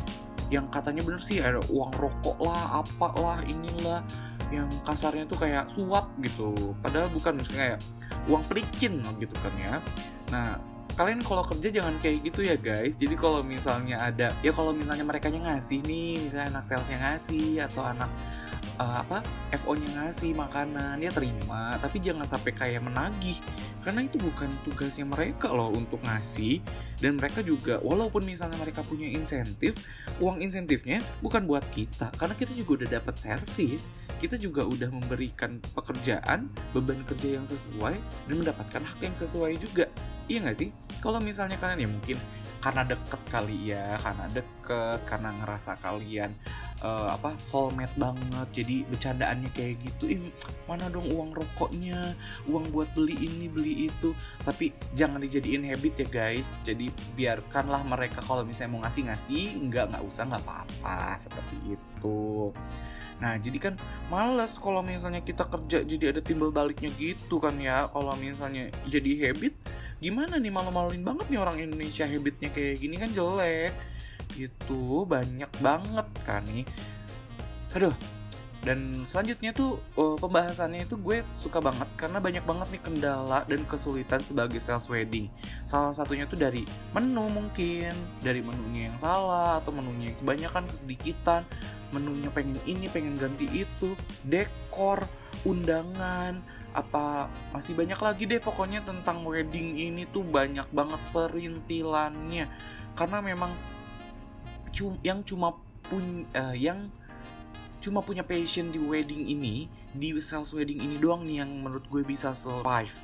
yang katanya bener sih ada uang rokok lah apalah inilah yang kasarnya tuh kayak suap gitu. Padahal bukan misalnya kayak uang pelicin gitu kan ya. Nah kalian kalau kerja jangan kayak gitu ya guys. Jadi kalau misalnya ada ya kalau misalnya mereka ngasih nih misalnya anak salesnya ngasih atau anak uh, apa FO-nya ngasih makanan ya terima. Tapi jangan sampai kayak menagih. Karena itu bukan tugasnya mereka loh untuk ngasih. Dan mereka juga walaupun misalnya mereka punya insentif uang insentifnya bukan buat kita. Karena kita juga udah dapat servis kita juga udah memberikan pekerjaan beban kerja yang sesuai dan mendapatkan hak yang sesuai juga. Iya nggak sih kalau misalnya kalian ya mungkin karena deket kali ya karena deket karena ngerasa kalian uh, apa soulmate banget jadi bercandaannya kayak gitu ih mana dong uang rokoknya? Uang buat beli ini beli itu. Tapi jangan dijadiin habit ya guys. Jadi biarkanlah mereka kalau misalnya mau ngasih ngasih nggak nggak usah nggak apa-apa seperti itu. Nah, jadi kan males kalau misalnya kita kerja jadi ada timbal baliknya gitu kan ya. Kalau misalnya jadi habit, gimana nih malu-maluin banget nih orang Indonesia habitnya kayak gini kan jelek gitu banyak banget kan nih aduh dan selanjutnya tuh uh, pembahasannya itu gue suka banget karena banyak banget nih kendala dan kesulitan sebagai sales wedding. Salah satunya tuh dari menu mungkin, dari menunya yang salah atau menunya yang kebanyakan kesedikitan, menunya pengen ini, pengen ganti itu, dekor, undangan, apa masih banyak lagi deh pokoknya tentang wedding ini tuh banyak banget perintilannya. Karena memang cum yang cuma pun uh, yang cuma punya passion di wedding ini di sales wedding ini doang nih yang menurut gue bisa survive.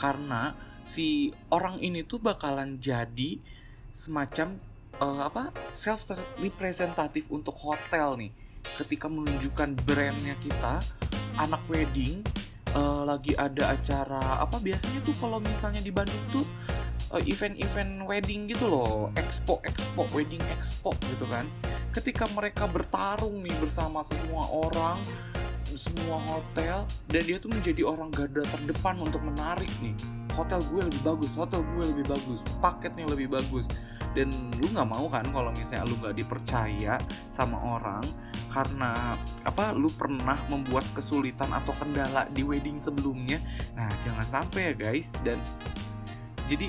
Karena si orang ini tuh bakalan jadi semacam uh, apa self representatif untuk hotel nih. Ketika menunjukkan brandnya kita anak wedding uh, lagi ada acara apa biasanya tuh kalau misalnya di Bandung tuh uh, event-event wedding gitu loh, expo expo wedding expo gitu kan. Ketika mereka bertarung nih bersama semua orang, semua hotel dan dia tuh menjadi orang garda terdepan untuk menarik nih hotel gue lebih bagus, hotel gue lebih bagus, paketnya lebih bagus. Dan lu nggak mau kan kalau misalnya lu nggak dipercaya sama orang karena apa lu pernah membuat kesulitan atau kendala di wedding sebelumnya. Nah, jangan sampai ya guys. Dan jadi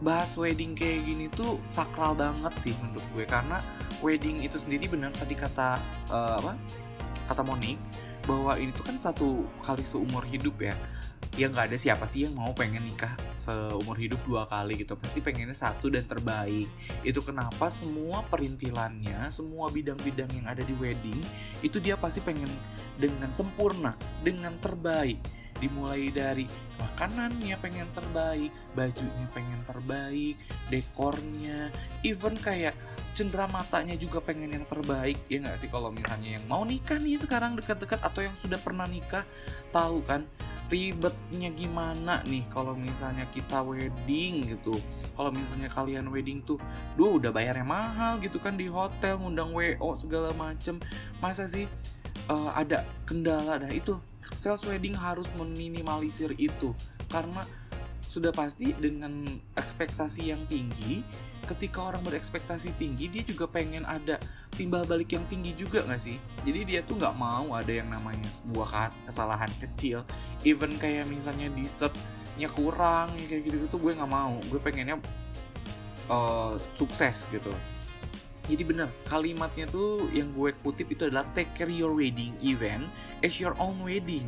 bahas wedding kayak gini tuh sakral banget sih menurut gue. Karena wedding itu sendiri benar tadi kata uh, apa kata Monik bahwa ini tuh kan satu kali seumur hidup ya ya nggak ada siapa sih yang mau pengen nikah seumur hidup dua kali gitu. Pasti pengennya satu dan terbaik. Itu kenapa semua perintilannya semua bidang-bidang yang ada di wedding itu dia pasti pengen dengan sempurna dengan terbaik. Dimulai dari makanannya pengen terbaik bajunya pengen terbaik dekornya even kayak cendera matanya juga pengen yang terbaik. Ya nggak sih kalau misalnya yang mau nikah nih sekarang dekat-dekat atau yang sudah pernah nikah tahu kan ribetnya gimana nih kalau misalnya kita wedding gitu? Kalau misalnya kalian wedding tuh duh udah bayarnya mahal gitu kan di hotel ngundang WO segala macem. Masa sih eh, ada kendala? Nah itu sales wedding harus meminimalisir itu. Karena sudah pasti dengan ekspektasi yang tinggi ketika orang berekspektasi tinggi dia juga pengen ada timbal balik yang tinggi juga nggak sih? Jadi dia tuh nggak mau ada yang namanya sebuah kesalahan kecil. Even kayak misalnya dessertnya kurang kayak gitu gitu gue nggak mau. Gue pengennya eh, sukses gitu. Jadi bener kalimatnya tuh yang gue kutip itu adalah take care your wedding event as your own wedding.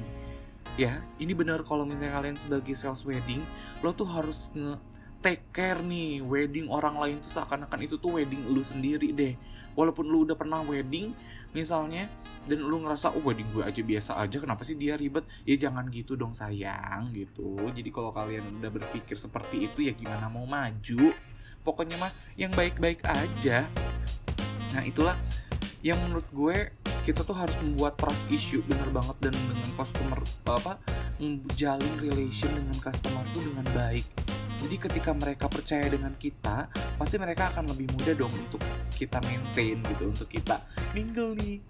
Ya ini bener kalau misalnya kalian sebagai sales wedding lo tuh harus nge take care nih wedding orang lain tuh seakan-akan itu tuh wedding lu sendiri deh. Walaupun lu udah pernah wedding misalnya dan lu ngerasa oh wedding gue aja biasa aja kenapa sih dia ribet? Ya jangan gitu dong sayang gitu. Jadi kalau kalian udah berpikir seperti itu ya gimana mau maju? Pokoknya mah yang baik-baik aja. Nah itulah yang menurut gue kita tuh harus membuat trust issue bener banget dan dengan customer apa menjalin relation dengan customer tuh dengan baik jadi ketika mereka percaya dengan kita pasti mereka akan lebih mudah dong untuk kita maintain gitu untuk kita mingle nih.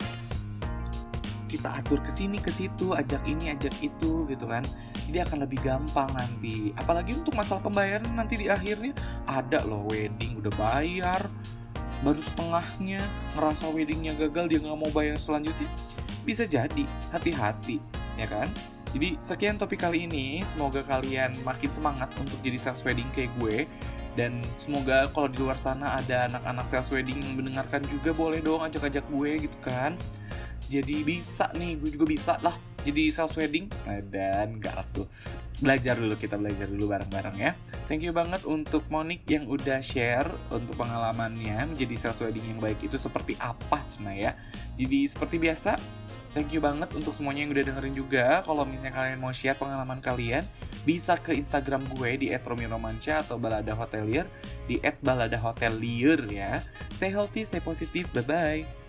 Kita atur ke sini ke situ ajak ini ajak itu gitu kan. Jadi akan lebih gampang nanti. Apalagi untuk masalah pembayaran nanti di akhirnya. Ada loh wedding udah bayar baru setengahnya ngerasa weddingnya gagal dia nggak mau bayar selanjutnya. Bisa jadi hati-hati ya kan jadi sekian topik kali ini. Semoga kalian makin semangat untuk jadi sales wedding kayak gue. Dan semoga kalau di luar sana ada anak-anak sales wedding yang mendengarkan juga boleh dong ajak-ajak gue gitu kan. Jadi bisa nih. Gue juga bisa lah jadi sales wedding. Nah, dan enggak tuh. Belajar dulu kita belajar dulu bareng-bareng ya. Thank you banget untuk Monik yang udah share untuk pengalamannya menjadi sales wedding yang baik itu seperti apa cina ya. Jadi seperti biasa Thank you banget untuk semuanya yang udah dengerin juga. Kalau misalnya kalian mau share pengalaman kalian, bisa ke Instagram gue di @romiromansyah atau Balada Hotelier di @baladahotelier ya. Stay healthy, stay positif. Bye bye.